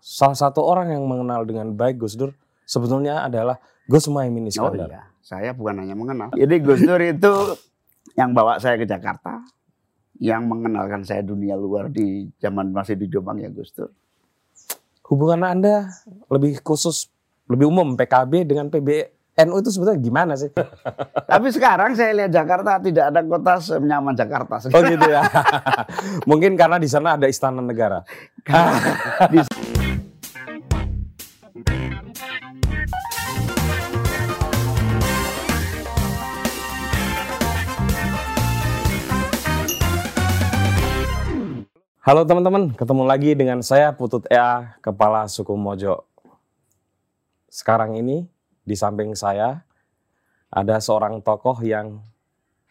salah satu orang yang mengenal dengan baik Gus Dur sebetulnya adalah Gus Muhaimin Oh Iskandar. iya, saya bukan hanya mengenal. Jadi Gus Dur itu yang bawa saya ke Jakarta, yang mengenalkan saya dunia luar di zaman masih di Jombang ya Gus Dur. Hubungan Anda lebih khusus, lebih umum PKB dengan PBNU itu sebetulnya gimana sih? Tapi sekarang saya lihat Jakarta tidak ada kota senyaman Jakarta. Oh gitu ya. Mungkin karena di sana ada istana negara. Halo teman-teman, ketemu lagi dengan saya Putut EA, Kepala Suku Mojo. Sekarang ini di samping saya ada seorang tokoh yang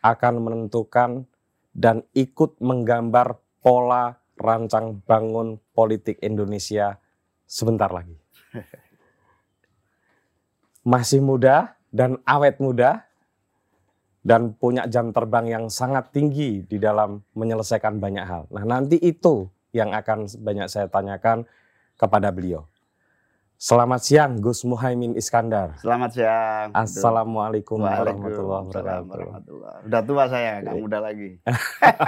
akan menentukan dan ikut menggambar pola rancang bangun politik Indonesia sebentar lagi. Masih muda dan awet muda dan punya jam terbang yang sangat tinggi di dalam menyelesaikan banyak hal. Nah, nanti itu yang akan banyak saya tanyakan kepada beliau. Selamat siang Gus Muhaimin Iskandar. Selamat siang. Assalamualaikum warahmatullahi wabarakatuh. Udah tua saya, nggak muda lagi.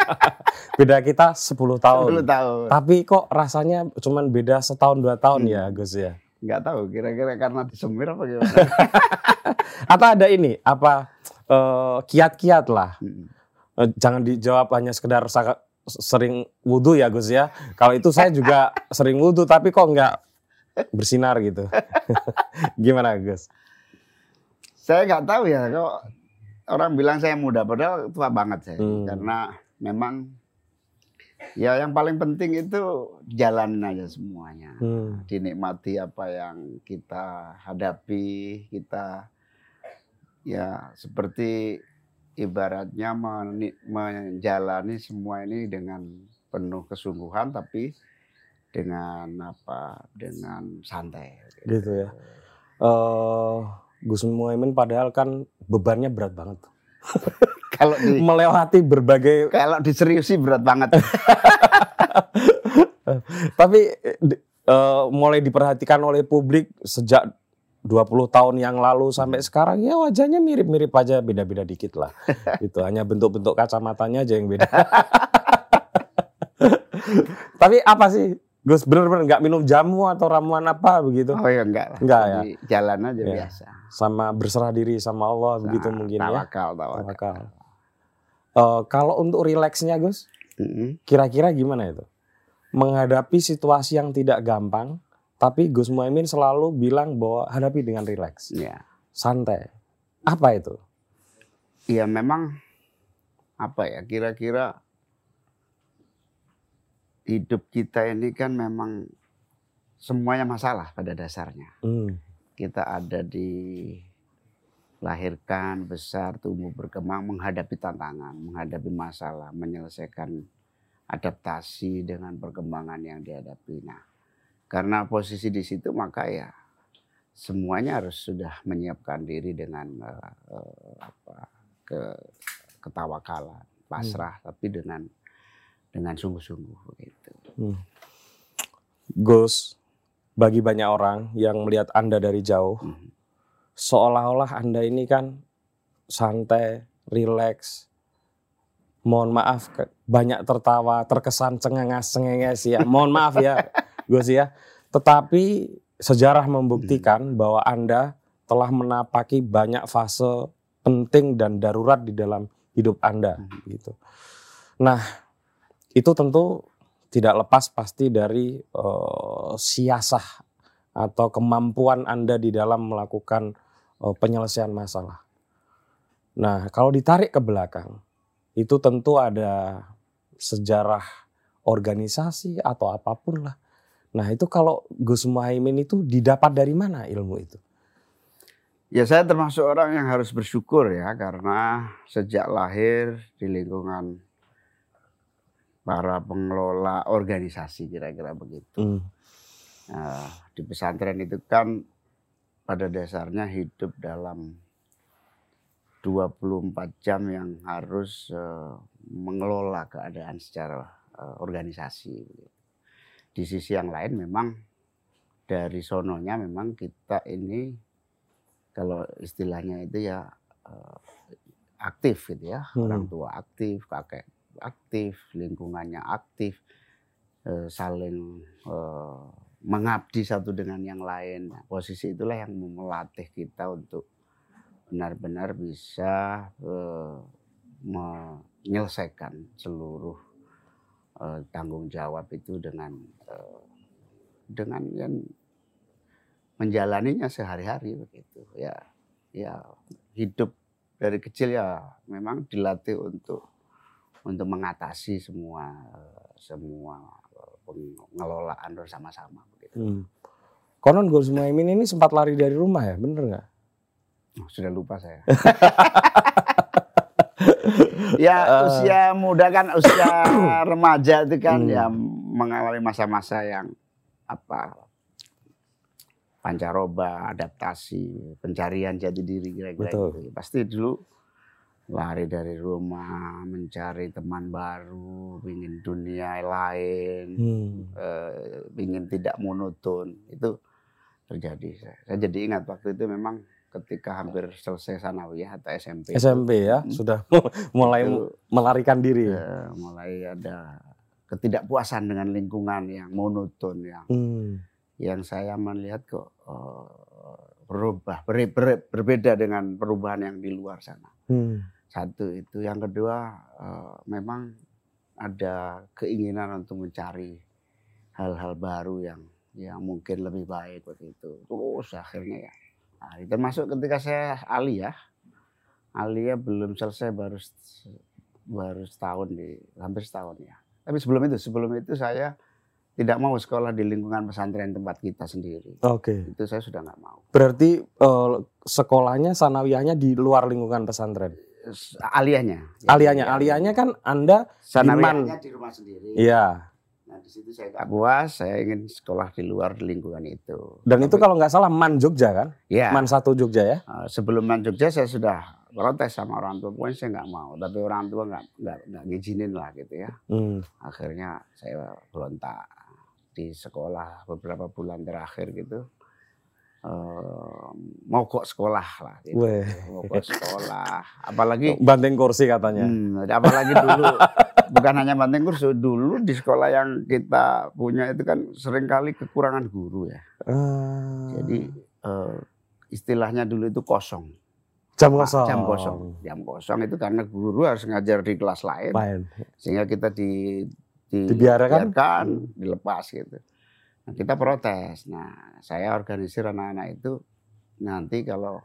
Beda kita 10 tahun. 10 tahun. Tapi kok rasanya cuman beda setahun dua tahun Hmm. ya Gus ya? Nggak tahu, kira-kira karena disemir apa gimana. Atau ada ini apa eh, kiat-kiat lah. Hmm. Eh, Jangan dijawab hanya sekedar sering wudhu ya Gus ya. Kalau itu saya juga sering wudhu tapi kok nggak bersinar gitu. Gimana Gus? Saya nggak tahu ya, kok orang bilang saya muda, padahal tua banget saya. Hmm. Karena memang ya yang paling penting itu jalanin aja semuanya. Hmm. Dinikmati apa yang kita hadapi, kita ya seperti ibaratnya menjalani semua ini dengan penuh kesungguhan tapi dengan apa dengan santai Gitu ya. Eh Gus Muhaimin padahal kan bebannya berat banget. kalau di Melewati berbagai kalau diseriusi berat banget tapi eh, mulai diperhatikan oleh publik sejak 20 tahun yang lalu sampai sekarang ya wajahnya mirip-mirip aja beda-beda dikit lah. itu hanya bentuk-bentuk kacamatanya aja yang beda. Tapi apa sih Gus bener-bener nggak minum jamu atau ramuan apa begitu? oh ya enggak lah Enggak ya? Jalan aja Ya. biasa Sama berserah diri sama Allah begitu Nah, mungkin ya. tawakal tawakal, Tawakal. Eh, kalau untuk rileksnya Gus, Mm-mm. kira-kira gimana itu? Menghadapi situasi yang tidak gampang, tapi Gus Muhaimin selalu bilang bahwa hadapi dengan rileks, ya santai. Apa itu? ya memang apa ya kira-kira hidup kita ini kan memang semuanya masalah pada dasarnya Hmm. kita ada di lahirkan besar tumbuh berkembang menghadapi tantangan menghadapi masalah menyelesaikan adaptasi dengan perkembangan yang dihadapi nah karena posisi di situ maka ya semuanya harus sudah menyiapkan diri dengan eh, apa ke ketawakalan pasrah tapi dengan dengan sungguh-sungguh begitu Gus, bagi banyak orang yang melihat Anda dari jauh, Mhm. seolah-olah Anda ini kan santai, rileks. Mohon maaf, banyak tertawa, terkesan cengenges-cengenges ya. Mohon maaf ya, Gus ya. Tetapi sejarah membuktikan bahwa Anda telah menapaki banyak fase penting dan darurat di dalam hidup Anda Mhm. gitu. Nah, itu tentu tidak lepas pasti dari eh, siasah atau kemampuan Anda di dalam melakukan eh, penyelesaian masalah. Nah, kalau ditarik ke belakang, itu tentu ada sejarah organisasi atau apa pun lah. Nah, itu kalau Gus Muhaimin itu didapat dari mana ilmu itu? Ya saya termasuk orang yang harus bersyukur ya karena sejak lahir di lingkungan para pengelola organisasi kira-kira begitu. Hmm. Nah, di pesantren itu kan pada dasarnya hidup dalam 24 jam yang harus eh, mengelola keadaan secara eh, organisasi. Di sisi yang lain memang dari sononya memang kita ini kalau istilahnya itu ya eh, aktif gitu ya Hmm. orang tua aktif kakek aktif lingkungannya aktif eh, saling eh, mengabdi satu dengan yang lain Nah, posisi itulah yang melatih kita untuk benar-benar bisa menyelesaikan seluruh eh, tanggung jawab itu dengan eh, dengan yang menjalaninya sehari-hari begitu ya ya hidup dari kecil ya memang dilatih untuk untuk mengatasi semua eh, semua pengelolaan bersama-sama begitu Hmm. Konon Gus Muhaimin ini sempat lari dari rumah ya, bener nggak? Oh, sudah lupa saya ya Eh. usia muda kan usia remaja itu kan Hmm. ya mengalami masa-masa yang apa pancaroba, adaptasi, pencarian jati diri kira-kira gitu. Pasti dulu lari dari rumah, mencari teman baru, ingin dunia lain, Hmm. eh, ingin tidak monoton. Itu terjadi. Saya, saya jadi ingat waktu itu memang ketika hampir selesai sanawiyah atau SMP. SMP ya, Hmm. sudah mulai itu, melarikan diri. ya. eh, mulai ada ketidakpuasan dengan lingkungan yang monoton yang Hmm. yang saya melihat kok eh, berubah ber- ber- berbeda dengan perubahan yang di luar sana Hmm. satu itu yang kedua eh, memang ada keinginan untuk mencari hal-hal baru yang yang mungkin lebih baik begitu terus akhirnya ya nah, termasuk ketika saya aliyah aliyah belum selesai baru baru setahun di hampir setahun ya. Tapi sebelum itu sebelum itu saya tidak mau sekolah di lingkungan pesantren tempat kita sendiri. Oke. itu saya sudah nggak mau. Berarti eh, sekolahnya sanawiyahnya di luar lingkungan pesantren. Aliyahnya Alianya, alianya kan Anda sanawiyahnya di rumah sendiri. Iya. Nah di situ saya nggak puas, saya ingin sekolah di luar lingkungan itu. Dan itu Tapi- kalau nggak salah Man Jogja kan? ya Man satu Jogja ya? eh, sebelum Man Jogja saya sudah protes sama orang tua, pokoknya saya nggak mau. Tapi orang tua nggak nggak nggak ngizinin lah gitu ya. Hmm. Akhirnya saya berontak di sekolah beberapa bulan terakhir gitu. Eh, mogok sekolah lah, gitu. Weh. mogok sekolah. Apalagi Banteng kursi katanya. Hmm, apalagi dulu bukan hanya banting kursi, dulu di sekolah yang kita punya itu kan sering kali kekurangan guru ya. Ah. Jadi eh, istilahnya dulu itu kosong. jam kosong. Jam kosong. Jam kosong itu karena guru harus ngajar di kelas lain sehingga kita di, di Dibiarkan? biarkan, dilepas gitu. Nah, kita protes. Nah, saya organisir anak-anak itu nanti kalau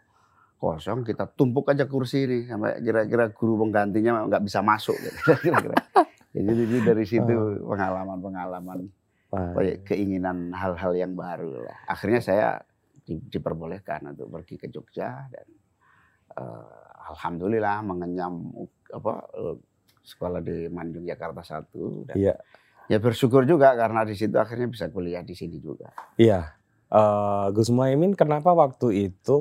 kosong kita tumpuk aja kursi ini sampai kira-kira guru penggantinya nggak bisa masuk gitu. kira-kira. Jadi itu dari situ pengalaman-pengalaman Wah. kayak keinginan hal-hal yang baru lah. Akhirnya saya di- diperbolehkan untuk pergi ke Jogja dan eh, alhamdulillah mengenyam apa eh, sekolah di Manjung Jakarta satu dan Iya. Ya bersyukur juga karena di situ akhirnya bisa kuliah di sini juga. Iya. Eh, Gus Muhaimin kenapa waktu itu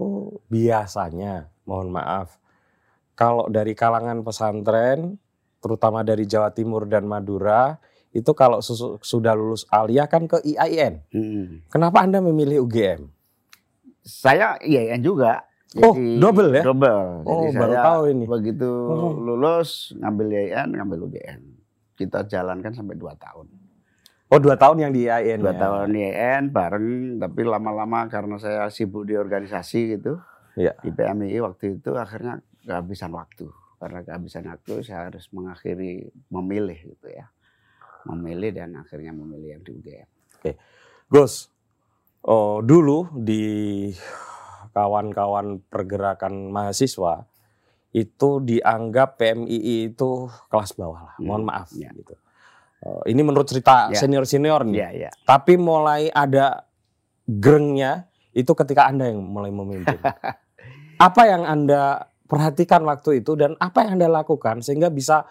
biasanya, mohon maaf, kalau dari kalangan pesantren, terutama dari Jawa Timur dan Madura, itu kalau susu- sudah lulus alia kan ke IAIN. Hmm. Kenapa Anda memilih UGM? Saya IAIN juga. Oh, double ya? Double. Oh, Jadi baru saya tahu ini. Begitu Oh. lulus ngambil IAIN, ngambil UGM. Kita jalankan sampai dua tahun. Oh, dua tahun yang di IAIN. Dua ya? tahun IAIN bareng, tapi lama-lama karena saya sibuk di organisasi gitu. Iya. Di PMI waktu itu akhirnya kehabisan waktu. Karena kehabisan waktu saya harus mengakhiri memilih gitu ya. Memilih dan akhirnya memilih yang di UGM. Gus, oh, dulu di kawan-kawan pergerakan mahasiswa itu dianggap PMII itu kelas bawah lah. Mohon Hmm, maaf ya. gitu. Eh, ini menurut cerita Ya. senior-senior nih. Iya, iya. Tapi mulai ada grengnya itu ketika Anda yang mulai memimpin. apa yang Anda perhatikan waktu itu dan apa yang Anda lakukan sehingga bisa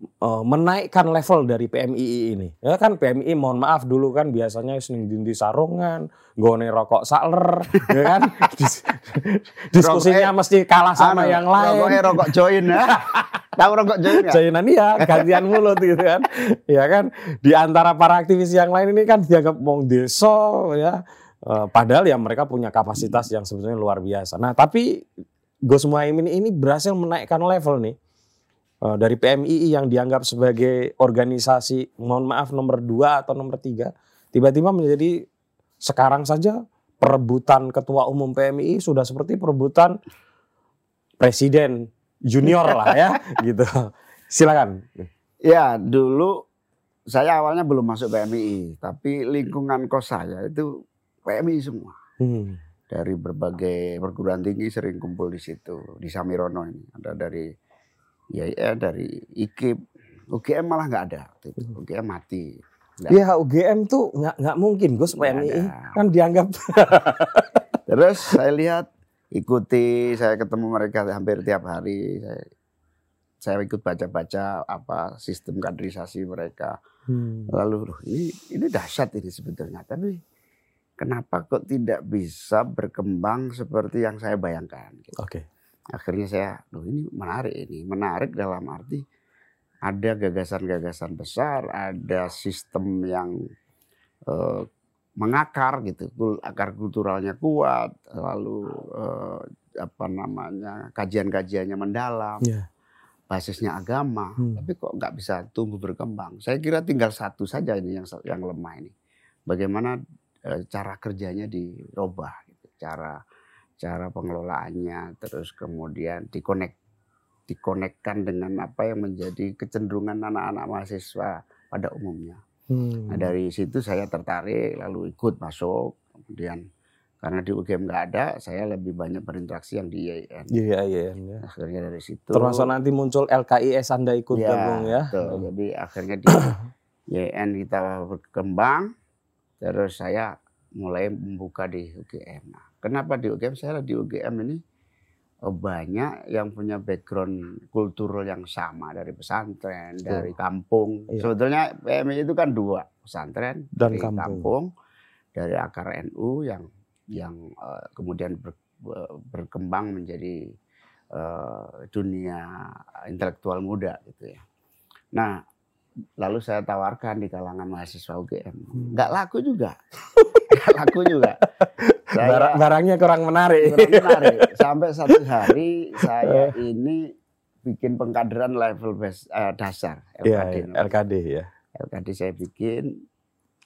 eh, menaikkan level dari PMII ini. Ya kan PMI mohon maaf dulu kan biasanya sering dindi sarungan, gone rokok sakler, ya kan? Dis- diskusinya mesti kalah sama Anu, yang lain. Rokoknya rokok join ya. Tahu rokok join nggak? Jainan iya, gantian mulut gitu kan. Ya kan, di antara para aktivis yang lain ini kan dianggap wong desa ya. Uh, padahal ya mereka punya kapasitas yang sebetulnya luar biasa. Nah, tapi Gus Muhaimin ini berhasil menaikkan level nih dari PMII yang dianggap sebagai organisasi mohon maaf nomor dua atau nomor tiga, tiba-tiba menjadi sekarang saja perebutan ketua umum PMII sudah seperti perebutan presiden junior lah ya gitu. Silakan. Ya, dulu saya awalnya belum masuk PMII, tapi lingkungan kos saya itu PMI semua. Hmm. Dari berbagai perguruan tinggi sering kumpul di situ, di Samirono ini. Ada dari ya dari IKIP, UGM malah nggak ada. UGM hmm. mati. Iya UGM tuh nggak nggak mungkin Gus PMI kan dianggap. Terus saya lihat ikuti, saya ketemu mereka hampir tiap hari. Saya, saya ikut baca-baca apa sistem kaderisasi mereka. Hmm. Lalu ini ini dahsyat ini sebetulnya. Tapi kenapa kok tidak bisa berkembang seperti yang saya bayangkan. Gitu. Oke. Okay. Akhirnya saya, loh ini menarik ini, menarik dalam arti ada gagasan-gagasan besar, ada sistem yang uh, mengakar gitu, akar kulturalnya kuat, lalu uh, apa namanya kajian-kajiannya mendalam, yeah. basisnya agama, hmm. tapi kok nggak bisa tumbuh berkembang. Saya kira tinggal satu saja ini yang yang lemah ini, bagaimana Eh, cara kerjanya dirubah gitu. cara cara pengelolaannya terus kemudian dikonek dikonekkan dengan apa yang menjadi kecenderungan anak-anak mahasiswa pada umumnya. Hmm. Nah, dari situ saya tertarik lalu ikut masuk kemudian karena di UGM nggak ada, saya lebih banyak berinteraksi yang di IAIN. Di IAIN ya. Akhirnya dari situ. Termasuk nanti muncul LKIS Anda ikut ya, gabung ya. Betul. Jadi akhirnya di IAIN kita berkembang Terus saya mulai membuka di UGM. Nah, kenapa di UGM? Saya di UGM ini oh, banyak yang punya background kultural yang sama dari pesantren, dari kampung. Iya. Sebetulnya PMI itu kan dua, pesantren dan dari kampung. kampung, dari akar NU yang yang uh, kemudian ber, berkembang menjadi uh, dunia intelektual muda gitu ya. Nah, lalu saya tawarkan di kalangan mahasiswa UGM. Hmm. Nggak laku juga. Nggak laku juga. Saya, Barang, barangnya kurang menarik. Kurang menarik. Sampai satu hari saya eh. ini bikin pengkaderan level base, uh, dasar LKD. Ya, LKD ya. LKD saya bikin,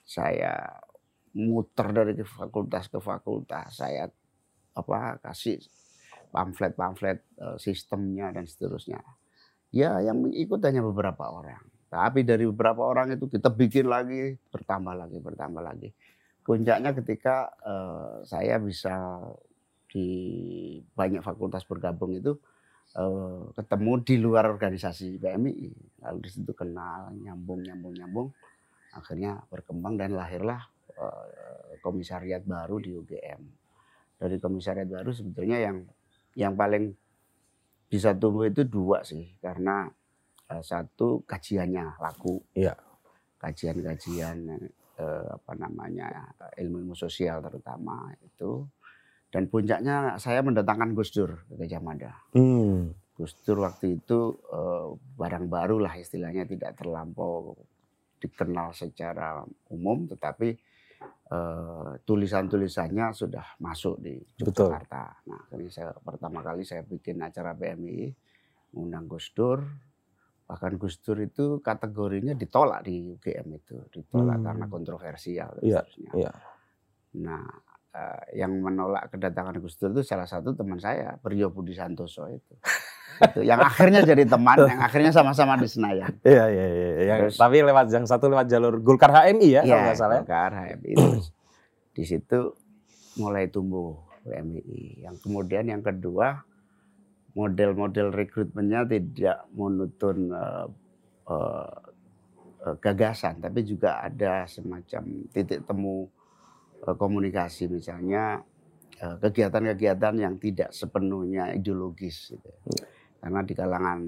saya muter dari fakultas ke fakultas, saya apa kasih pamflet-pamflet uh, sistemnya dan seterusnya. Ya, yang ikut hanya beberapa orang tapi dari beberapa orang itu kita bikin lagi, bertambah lagi, bertambah lagi. Puncaknya ketika uh, saya bisa di banyak fakultas bergabung itu uh, ketemu di luar organisasi PMI. Lalu di situ kenal, nyambung, nyambung, nyambung. Akhirnya berkembang dan lahirlah uh, komisariat baru di UGM. Dari komisariat baru sebetulnya yang yang paling bisa tumbuh itu dua sih, karena Eh, satu kajiannya laku. Iya. Kajian-kajian eh, apa namanya ilmu-ilmu sosial terutama itu. Dan puncaknya saya mendatangkan Gus Dur ke Gajah Mada. Hmm. Gus Dur waktu itu eh, barang baru lah istilahnya tidak terlampau dikenal secara umum, tetapi eh, tulisan-tulisannya sudah masuk di Yogyakarta. Nah, ini saya pertama kali saya bikin acara PMI, mengundang Gus Dur, bahkan Gus Dur itu kategorinya ditolak di UGM itu ditolak hmm. karena kontroversial ya, ya. nah uh, yang menolak kedatangan Gus Dur itu salah satu teman saya Priyo Budi Santoso itu itu yang akhirnya jadi teman yang akhirnya sama-sama di Senayan iya iya iya ya. Terus, tapi lewat yang satu lewat jalur Gulkar HMI ya, ya kalau nggak salah ya? Gulkar HMI terus di situ mulai tumbuh PMI yang kemudian yang kedua model-model rekrutmennya tidak menutun uh, uh, gagasan, tapi juga ada semacam titik temu uh, komunikasi, misalnya kegiatan-kegiatan yang tidak sepenuhnya ideologis. Gitu. Ya. Karena di kalangan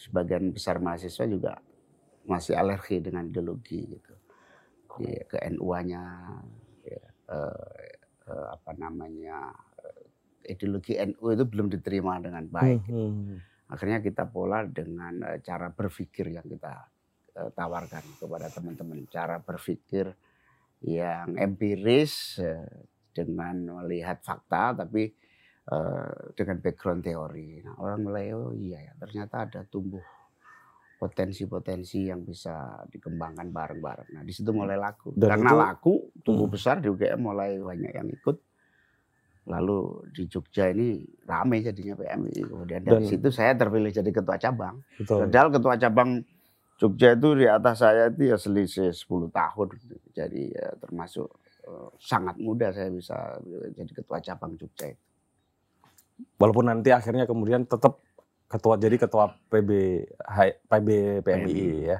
sebagian besar mahasiswa juga masih alergi dengan ideologi gitu. Di, ke NU-nya, ya, uh, uh, apa namanya ideologi NU itu belum diterima dengan baik. Hmm. hmm. Akhirnya kita pola dengan uh, cara berpikir yang kita uh, tawarkan kepada teman-teman, cara berpikir yang empiris uh, dengan melihat fakta tapi dengan background teori. Nah, orang mulai oh iya ya ternyata ada tumbuh potensi-potensi yang bisa dikembangkan bareng-bareng. Nah, di situ mulai laku. Dan Karena itu, laku, tumbuh hmm. besar di UGM mulai banyak yang ikut. Lalu di Jogja ini rame jadinya PMI. Kemudian dari Dan, situ saya terpilih jadi ketua cabang. Padahal ketua cabang Jogja itu di atas saya itu ya selisih 10 tahun. Jadi ya termasuk uh, sangat muda saya bisa jadi ketua cabang Jogja itu. Walaupun nanti akhirnya kemudian tetap ketua jadi ketua PB PB PMI ya.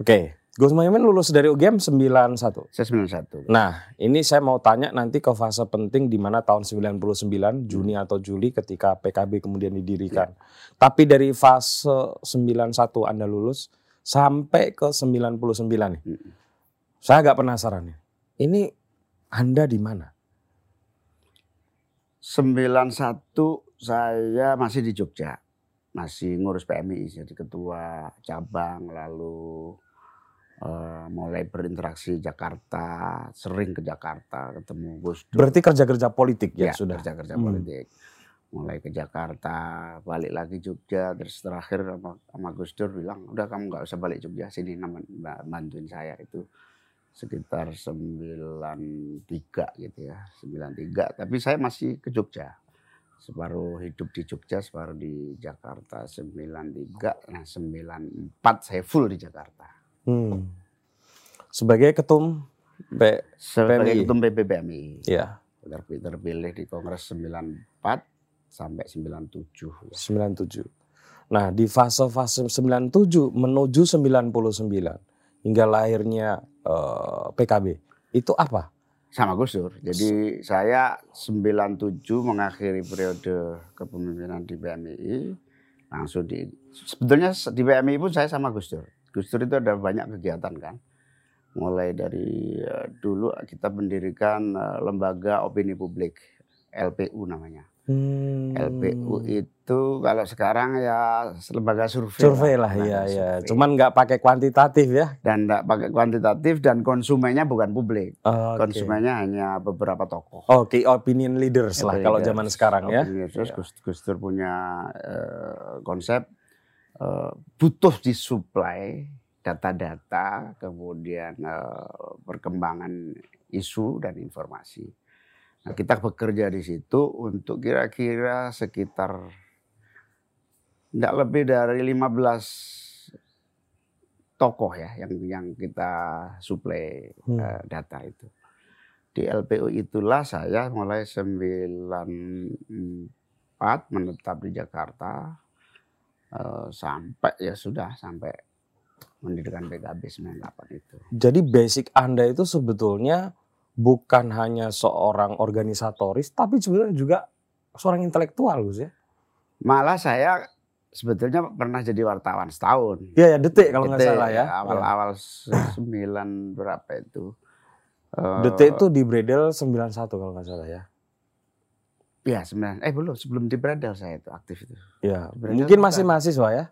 Oke, Gus Mohaimin lulus dari UGM 91. Saya 91. Nah, ini saya mau tanya nanti ke fase penting di mana tahun 99 Juni hmm. atau Juli ketika PKB kemudian didirikan. Ya. Tapi dari fase 91 Anda lulus sampai ke 99 nih. Hmm. Saya agak penasaran nih. Ini Anda di mana? 91 saya masih di Jogja masih ngurus PMI jadi ketua cabang lalu uh, mulai berinteraksi Jakarta sering ke Jakarta ketemu Gus Dur. Berarti kerja-kerja politik ya, ya sudah kerja-kerja hmm. politik mulai ke Jakarta balik lagi Jogja terus terakhir sama, sama Gus Dur bilang udah kamu nggak usah balik Jogja sini bantuin saya itu sekitar 93 gitu ya 93 tapi saya masih ke Jogja separuh hidup di Jogja, separuh di Jakarta 93, nah 94 saya full di Jakarta. Hmm. Sebagai ketum P Sebagai PMI. ketum PBBMI. Ya. Terpilih di Kongres 94 sampai 97. 97. Nah di fase-fase 97 menuju 99 hingga lahirnya eh, PKB itu apa? sama Gus Dur. Jadi saya 97 mengakhiri periode kepemimpinan di PMI langsung di sebetulnya di PMI pun saya sama Gus Dur. Gus Dur itu ada banyak kegiatan kan. Mulai dari uh, dulu kita mendirikan uh, lembaga opini publik LPU namanya. Hmm. LPU itu kalau sekarang ya lembaga survei. Survei lah, iya iya. Cuman nggak pakai kuantitatif ya. Dan nggak pakai kuantitatif dan konsumennya bukan publik. Oh, okay. Konsumennya hanya beberapa tokoh. Oke, okay, opinion leaders lah kalau zaman sekarang ya. Terus ya. Gus, Gus Dur punya uh, konsep butuh disuplai data-data, kemudian uh, perkembangan isu dan informasi Nah, kita bekerja di situ untuk kira-kira sekitar tidak lebih dari 15 tokoh ya yang yang kita suplai hmm. uh, data itu. Di LPU itulah saya mulai 94 menetap di Jakarta uh, sampai ya sudah sampai mendirikan PKB 98 itu. Jadi basic Anda itu sebetulnya bukan hanya seorang organisatoris, tapi sebenarnya juga seorang intelektual, Gus ya. Malah saya sebetulnya pernah jadi wartawan setahun. Iya, ya, detik kalau nggak salah ya. Awal-awal sembilan berapa itu. Detik itu di Bredel 91 kalau nggak salah ya. Iya, sembilan. Eh belum, sebelum di Bredel saya itu aktif itu. Iya, mungkin masih mahasiswa ya?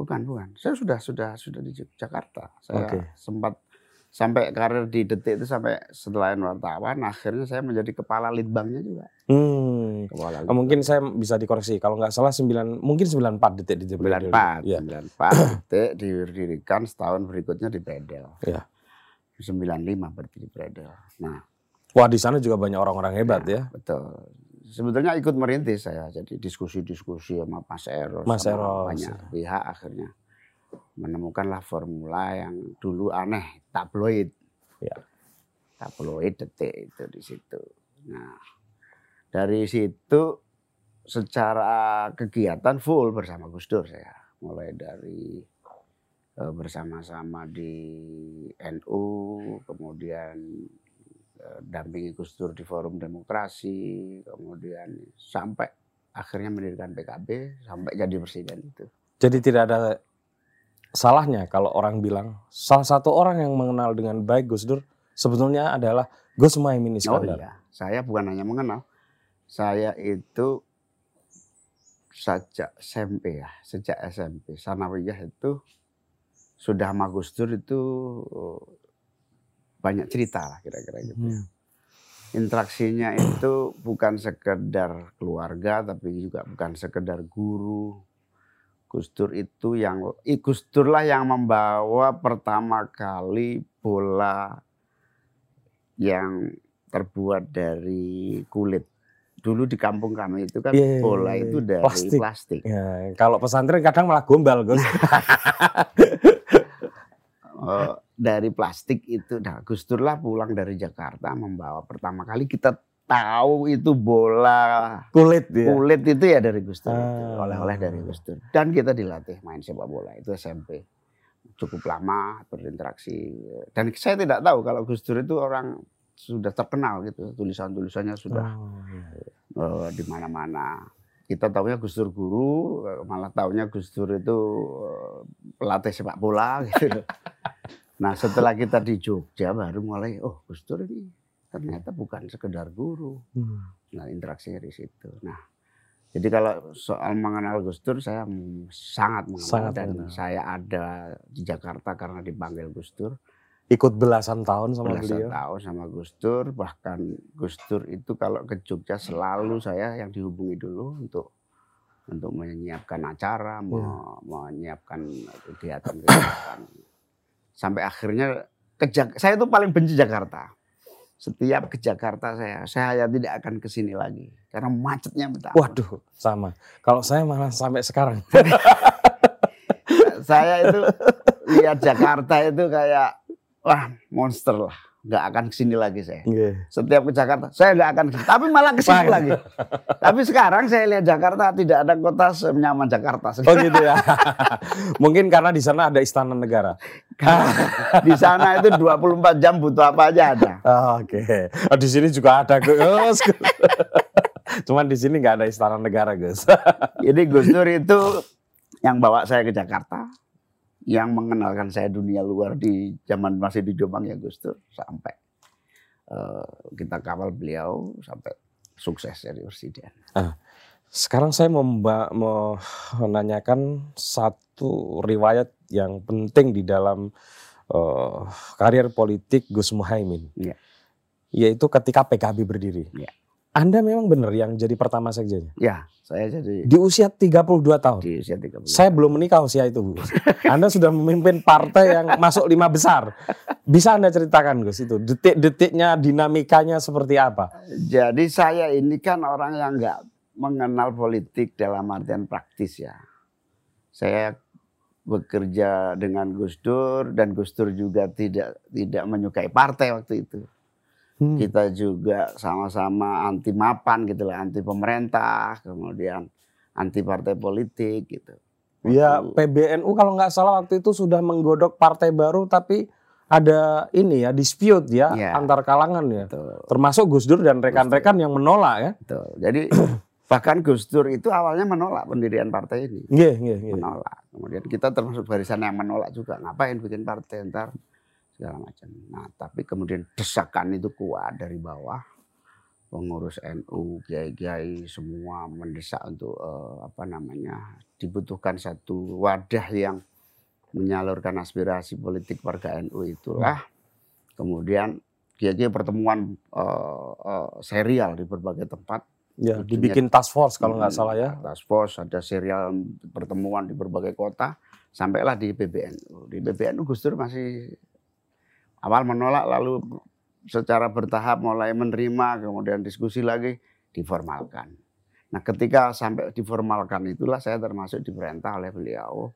Bukan, bukan. Saya sudah sudah sudah di Jakarta. Saya okay. sempat sampai karir di detik itu sampai setelah wartawan akhirnya saya menjadi kepala litbangnya juga. Hmm. Kepala litbang. Mungkin saya bisa dikoreksi kalau nggak salah 9 mungkin 94 detik di Jepang. 94, ya. 94 detik didirikan setahun berikutnya di Bredel. Ya. 95 berarti di Bredel. Nah, wah di sana juga banyak orang-orang hebat ya. ya. Betul. Sebetulnya ikut merintis saya jadi diskusi-diskusi sama Mas Eros, Mas Eros. banyak pihak akhirnya menemukanlah formula yang dulu aneh tabloid ya. tabloid detik itu di situ nah dari situ secara kegiatan full bersama Gus Dur saya mulai dari e, bersama-sama di NU kemudian dampingi Gus Dur di forum demokrasi kemudian sampai akhirnya mendirikan PKB sampai jadi presiden itu jadi tidak ada salahnya kalau orang bilang salah satu orang yang mengenal dengan baik Gus Dur sebetulnya adalah Gus Muhaimin oh Iskandar. Oh iya, saya bukan hanya mengenal, saya itu sejak SMP ya, sejak SMP Sanawiyah itu sudah sama Gus Dur itu banyak cerita lah kira-kira gitu. Hmm. interaksinya itu bukan sekedar keluarga tapi juga bukan sekedar guru. Gus Dur itu yang Gus Dur lah yang membawa pertama kali bola yang terbuat dari kulit. Dulu di kampung kami itu kan Iya, bola itu dari plastik. plastik. Ya, kalau pesantren kadang malah gombal, Gus. Eh, dari plastik itu. Nah Gus Dur lah pulang dari Jakarta membawa pertama kali. Kita tahu itu bola Kulit dia. kulit itu ya dari Gus Dur. Ah. oleh-oleh dari Gus Dur. Dan kita dilatih main sepak bola. Itu SMP cukup lama berinteraksi. Dan saya tidak tahu kalau Gus Dur itu orang sudah terkenal gitu. Tulisan-tulisannya sudah Oh, iya, eh, di mana-mana. Kita tahunya Gus Dur guru malah tahunya Gus Dur itu eh, pelatih sepak bola gitu nah setelah kita di Jogja baru mulai oh Gus Dur ini ternyata bukan sekedar guru Hmm. nah interaksinya di situ nah jadi kalau soal mengenal Gus Dur saya sangat mengenal Sangat dan mengenal. saya ada di Jakarta karena dipanggil Gus Dur Ikut belasan tahun sama belasan beliau. tahun sama Gus Dur bahkan Gus Dur itu kalau ke Jogja selalu saya yang dihubungi dulu untuk untuk menyiapkan acara, me- menyiapkan kegiatan-kegiatan sampai akhirnya ke Jak- saya itu paling benci Jakarta. Setiap ke Jakarta saya saya tidak akan ke sini lagi karena macetnya betapa. Waduh, sama. Kalau saya malah sampai sekarang. saya itu lihat Jakarta itu kayak wah monster lah, nggak akan ke sini lagi saya. Iya. setiap ke Jakarta saya nggak akan ke sini, tapi malah ke situ Wah. lagi tapi sekarang saya lihat Jakarta tidak ada kota senyaman Jakarta Oh gitu ya. Mungkin karena di sana ada istana negara. di sana itu 24 jam butuh apa aja ada Oh, Oke. Oh, di sini juga ada Gus. Cuman di sini nggak ada istana negara, Gus. jadi Gus Dur itu yang bawa saya ke Jakarta yang mengenalkan saya dunia luar di zaman masih di Jombang ya Gus Dur sampai eh, kita kawal beliau sampai sukses jadi presiden Sekarang saya mau menanyakan satu riwayat yang penting di dalam eh, karir politik Gus Muhaimin. Iya. Yaitu ketika PKB berdiri. Iya. Anda memang benar yang jadi pertama sekjennya. ya saya jadi Di usia 32 tahun. di usia 30 Saya belum menikah usia itu, Gus. Anda sudah memimpin partai yang masuk lima besar. Bisa Anda ceritakan, Gus, itu detik-detiknya, dinamikanya seperti apa? Jadi saya ini kan orang yang nggak mengenal politik dalam artian praktis ya. Saya bekerja dengan Gus Dur dan Gus Dur juga tidak tidak menyukai partai waktu itu. Hmm. Kita juga sama-sama anti mapan gitu lah, anti pemerintah, kemudian anti partai politik gitu. Ya PBNU kalau nggak salah waktu itu sudah menggodok partai baru tapi ada ini ya dispute ya Iya. antar kalangan ya. Betul, Termasuk Gus Dur dan rekan-rekan yang menolak ya. betul. Jadi bahkan Gus Dur itu awalnya menolak pendirian partai ini. Nggih, nggih, nggih. menolak. Kemudian kita termasuk barisan yang menolak juga. Ngapain bikin partai ntar segala macam. Nah, tapi kemudian desakan itu kuat dari bawah. Pengurus NU, kiai-kiai semua mendesak untuk eh, apa namanya dibutuhkan satu wadah yang menyalurkan aspirasi politik warga NU itulah. Kemudian kiai-kiai pertemuan eh, eh, serial di berbagai tempat Ya, dibikin task force kalau nggak Hmm, salah ya. Task force, ada serial pertemuan di berbagai kota, sampailah di PBNU. Di PBNU Gus Dur masih awal menolak, lalu secara bertahap mulai menerima, kemudian diskusi lagi, diformalkan. Nah ketika sampai diformalkan itulah saya termasuk diperintah oleh beliau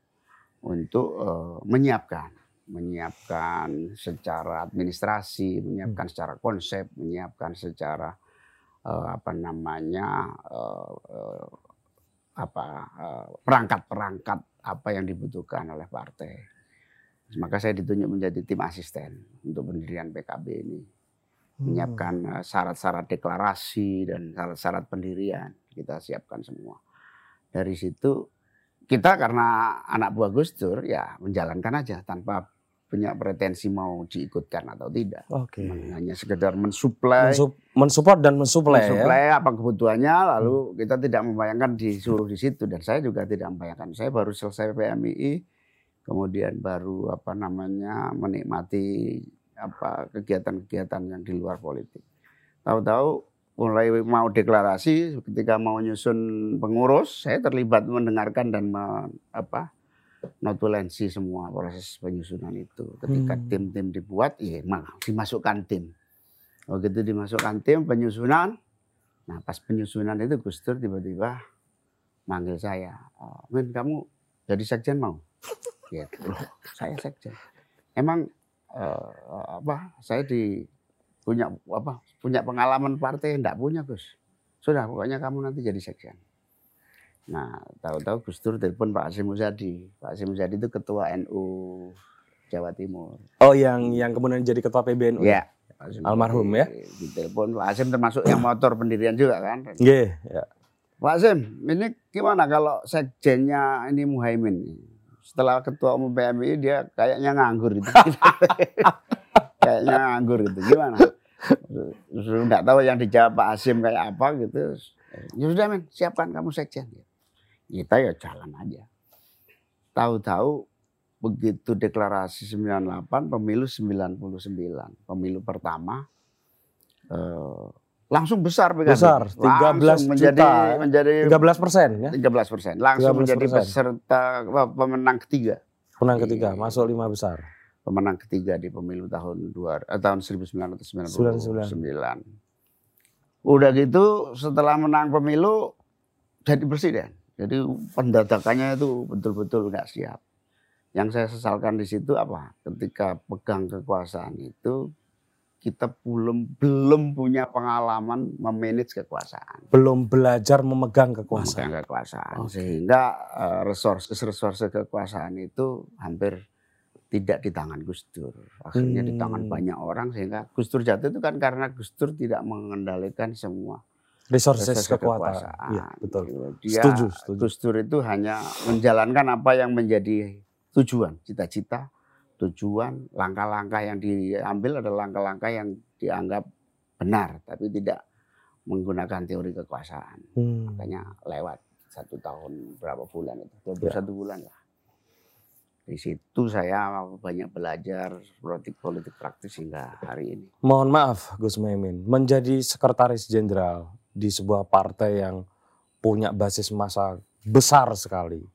untuk eh, menyiapkan. Menyiapkan secara administrasi, menyiapkan secara konsep, menyiapkan secara eh, apa namanya eh, eh, apa perangkat-perangkat apa yang dibutuhkan oleh partai. Maka saya ditunjuk menjadi tim asisten untuk pendirian PKB ini, menyiapkan eh, syarat-syarat deklarasi dan syarat-syarat pendirian kita siapkan semua. Dari situ kita karena anak buah Gus Dur ya menjalankan aja tanpa punya pretensi mau diikutkan atau tidak. Oke. Hanya sekedar mensuplai Mensup- mensupport dan mensuplai ya. mensuplai apa kebutuhannya lalu kita tidak membayangkan disuruh di situ dan saya juga tidak membayangkan saya baru selesai PMII kemudian baru apa namanya menikmati apa kegiatan-kegiatan yang di luar politik. Tahu-tahu mulai mau deklarasi ketika mau nyusun pengurus saya terlibat mendengarkan dan me, apa notulensi semua proses penyusunan itu. Ketika Hmm. tim-tim dibuat ya malah dimasukkan tim. Begitu dimasukkan tim penyusunan nah pas penyusunan itu Gus Dur tiba-tiba manggil saya "Oh, Min kamu jadi sekjen mau gitu. Loh saya sekjen. Emang eh, apa saya di punya apa punya pengalaman partai enggak punya Gus. Sudah pokoknya kamu nanti jadi sekjen. Nah tahu-tahu Gus Dur telepon Pak Hasim Muzadi. Pak Hasim Muzadi itu ketua NU Jawa Timur. Oh yang yang kemudian jadi ketua PBNU. ya? Pak Hasim Almarhum ya? ditelepon. Pak Hasim termasuk yang motor pendirian juga kan? Nggih, ya. Pak Hasim ini gimana kalau sekjennya ini Muhaimin setelah ketua umum PMI dia kayaknya nganggur gitu. Kayaknya nganggur gitu. Gimana? Terus nggak tahu yang dijawab Pak Hasim kayak apa gitu. Ya sudah men siapkan kamu sekjen. Kita ya jalan aja. Tahu-tahu begitu deklarasi 98 pemilu 99 pemilu pertama eh, langsung besar PKB. Besar, 13 Langsung menjadi juta ya. menjadi 13 persen ya. 13 persen langsung 13%. menjadi peserta pemenang ketiga Menang ketiga, Iya. masuk lima besar. pemenang ketiga di pemilu tahun dua eh, tahun 1999. Udah gitu setelah menang pemilu jadi presiden. Jadi pendadakannya itu betul-betul nggak siap. Yang saya sesalkan di situ apa? Ketika pegang kekuasaan itu kita belum belum punya pengalaman memanage kekuasaan. Belum belajar memegang kekuasaan. Memegang kekuasaan. Oke. Sehingga eh, resources-resources kekuasaan itu hampir tidak di tangan Gus Dur. Akhirnya di tangan Hmm. banyak orang sehingga Gus Dur jatuh itu kan karena Gus Dur tidak mengendalikan semua Resources resources kekuatan. Iya, betul. Dia, Setuju, setuju. Gus Dur itu hanya menjalankan apa yang menjadi tujuan, cita-cita, tujuan, langkah-langkah yang diambil adalah langkah-langkah yang dianggap benar, tapi tidak menggunakan teori kekuasaan. Hmm. Makanya lewat satu tahun berapa bulan itu, Ya. 21 bulan lah. Di situ saya banyak belajar politik politik praktis hingga hari ini. Mohon maaf Gus Memin, menjadi sekretaris jenderal di sebuah partai yang punya basis massa besar sekali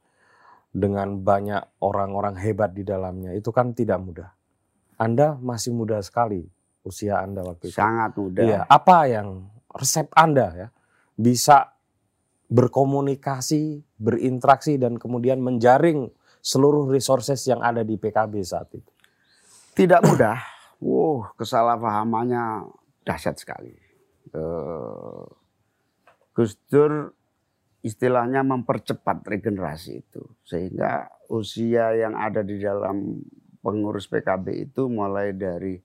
dengan banyak orang-orang hebat di dalamnya itu kan tidak mudah. Anda masih muda sekali usia Anda waktu itu. Sangat mudah. Iya, apa yang resep Anda ya bisa berkomunikasi, berinteraksi dan kemudian menjaring seluruh resources yang ada di PKB saat itu. Tidak mudah. Wow, kesalahpahamannya dahsyat sekali. Eh, Gus Dur istilahnya mempercepat regenerasi itu. Sehingga usia yang ada di dalam pengurus PKB itu mulai dari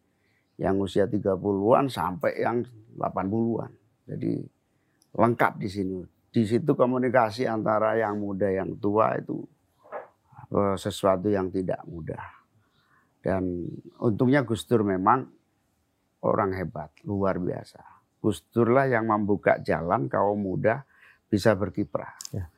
yang usia 30-an sampai yang 80-an. Jadi lengkap di sini. Di situ komunikasi antara yang muda yang tua itu eh, sesuatu yang tidak mudah. Dan untungnya Gus Dur memang orang hebat, luar biasa. Gus Dur lah yang membuka jalan kaum muda bisa berkiprah. Ya.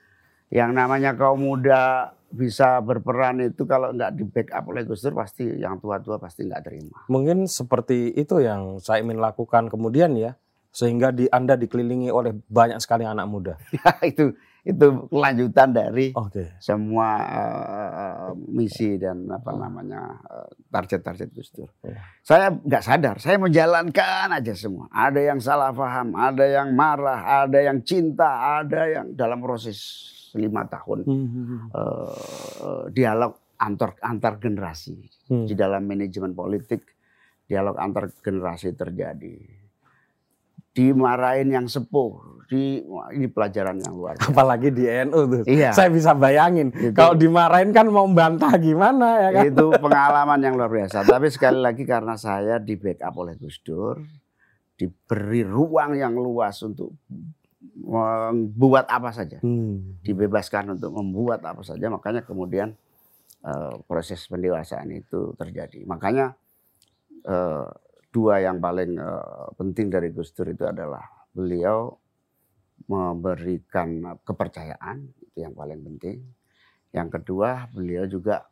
Yang namanya kaum muda bisa berperan itu kalau nggak di backup oleh Gus Dur pasti yang tua-tua pasti nggak terima. Mungkin seperti itu yang saya ingin lakukan kemudian ya, sehingga di Anda dikelilingi oleh banyak sekali anak muda. itu itu kelanjutan dari Oke. semua eh, misi dan apa namanya eh, target-target Gus Dur. Ya. Saya nggak sadar, saya menjalankan aja semua. Ada yang salah paham, ada yang marah, ada yang cinta, ada yang dalam proses lima tahun Hmm. eh, dialog antar antar generasi Hmm. di dalam manajemen politik, dialog antar generasi terjadi. Dimarahin yang sepuh, di wah, ini pelajaran yang luar biasa. Apalagi di NU tuh. Iya. Saya bisa bayangin. Itu. Kalau dimarahin kan mau bantah gimana ya kan? itu pengalaman yang luar biasa. Tapi sekali lagi karena saya di backup oleh Gus Dur, diberi ruang yang luas untuk membuat apa saja, Hmm. dibebaskan untuk membuat apa saja. Makanya kemudian eh, proses pendewasaan itu terjadi. Makanya eh, dua yang paling eh, penting dari Gus Dur itu adalah beliau memberikan kepercayaan itu yang paling penting. Yang kedua, beliau juga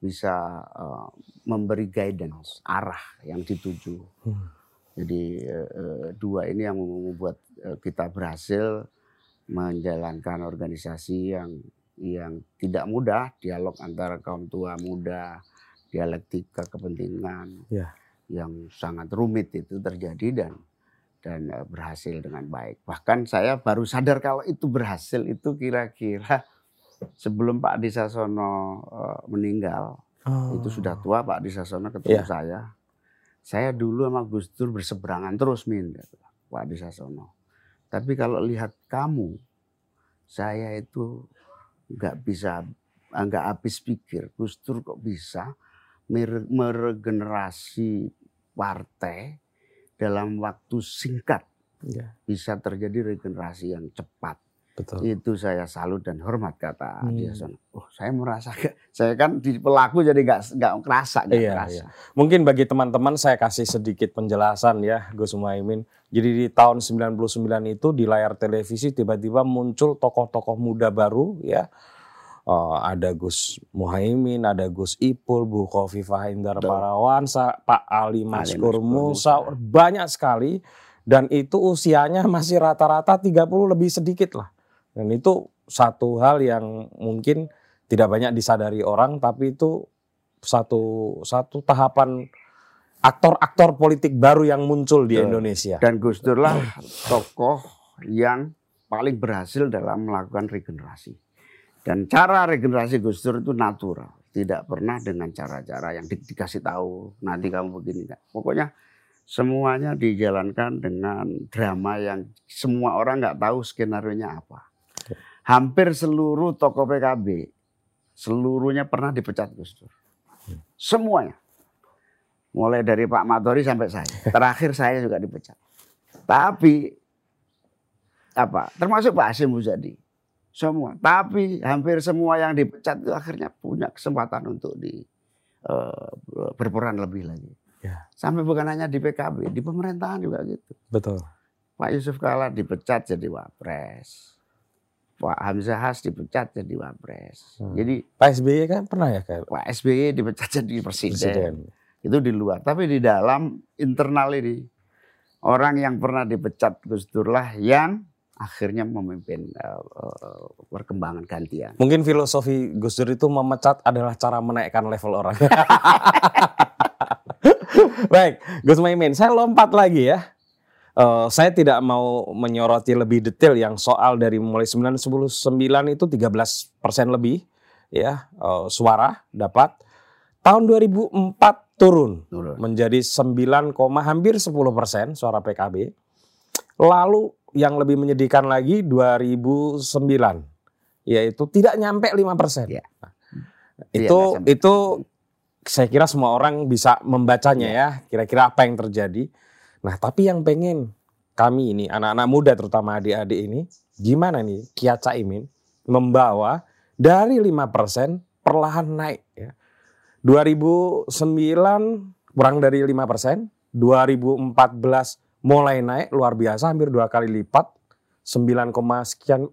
bisa eh, memberi guidance arah yang dituju. Hmm. Jadi eh, dua ini yang membuat eh, kita berhasil menjalankan organisasi yang yang tidak mudah, dialog antara kaum tua muda, dialektika kepentingan Ya. yang sangat rumit itu terjadi dan dan eh, berhasil dengan baik. Bahkan saya baru sadar kalau itu berhasil itu kira-kira sebelum Pak Disasono eh, meninggal itu sudah tua Pak Disasono ketemu Iya. saya. Saya dulu sama Gus Dur berseberangan terus min Pak Disasono. Tapi kalau lihat kamu, saya itu nggak bisa nggak habis pikir. Gus Dur kok bisa mere- meregenerasi partai dalam waktu singkat Ya, bisa terjadi regenerasi yang cepat. betul. Itu saya salut dan hormat kata Hmm. Diasono. Oh, saya merasa saya kan di pelaku jadi nggak nggak kerasa nggak Iya, kerasa. Mungkin bagi teman-teman saya kasih sedikit penjelasan ya Gus Muhaimin. Jadi di tahun 99 itu di layar televisi tiba-tiba muncul tokoh-tokoh muda baru ya. Eh, ada Gus Muhaimin, ada Gus Ipul, Bu Khofifah Indar. Parawansa, Pak Ali Maskur Musa, banyak sekali dan itu usianya masih rata-rata 30 lebih sedikit lah. Dan itu satu hal yang mungkin tidak banyak disadari orang tapi itu satu satu tahapan aktor-aktor politik baru yang muncul di. Indonesia. Dan Gus Dur lah tokoh yang paling berhasil dalam melakukan regenerasi. Dan cara regenerasi Gus Dur itu natural, tidak pernah dengan cara-cara yang di- dikasih tahu nanti kamu begini. Pokoknya semuanya dijalankan dengan drama yang semua orang nggak tahu skenario nya apa. Hampir seluruh tokoh PKB seluruhnya pernah dipecat Gus Dur. Semuanya. Mulai dari Pak Matori sampai saya. Terakhir saya juga dipecat. Tapi apa? Termasuk Pak Hasim Muzadi. Semua. Tapi hampir semua yang dipecat itu akhirnya punya kesempatan untuk di eh, berperan lebih lagi. Ya. Sampai bukan hanya di PKB, di pemerintahan juga gitu. Betul. Pak Yusuf Kala dipecat jadi wapres. Pak Hamzah Has dipecat jadi wapres. Hmm. Jadi Pak SBY kan pernah ya kayak Pak SBY dipecat jadi presiden. presiden. Itu di luar. Tapi di dalam internal ini orang yang pernah dipecat Gus Dur lah yang akhirnya memimpin eh, perkembangan gantian. Mungkin filosofi Gus Dur itu memecat adalah cara menaikkan level orang. Baik, Gus Maimin, saya lompat lagi ya. Eh, saya tidak mau menyoroti lebih detail yang soal dari mulai 99 itu 13 persen lebih ya eh, suara dapat. Tahun 2004 turun Turun. menjadi 9, hampir 10 persen suara PKB. Lalu yang lebih menyedihkan lagi 2009 yaitu tidak nyampe 5 persen. Iya. Itu Iya, nggak sampai. itu saya kira semua orang bisa membacanya Iya. ya kira-kira apa yang terjadi. Nah tapi yang pengen kami ini anak-anak muda terutama adik-adik ini gimana nih Kia Caimin membawa dari 5 persen perlahan naik ya. 2009 kurang dari 5 persen, 2014 mulai naik luar biasa hampir dua kali lipat 9, sekian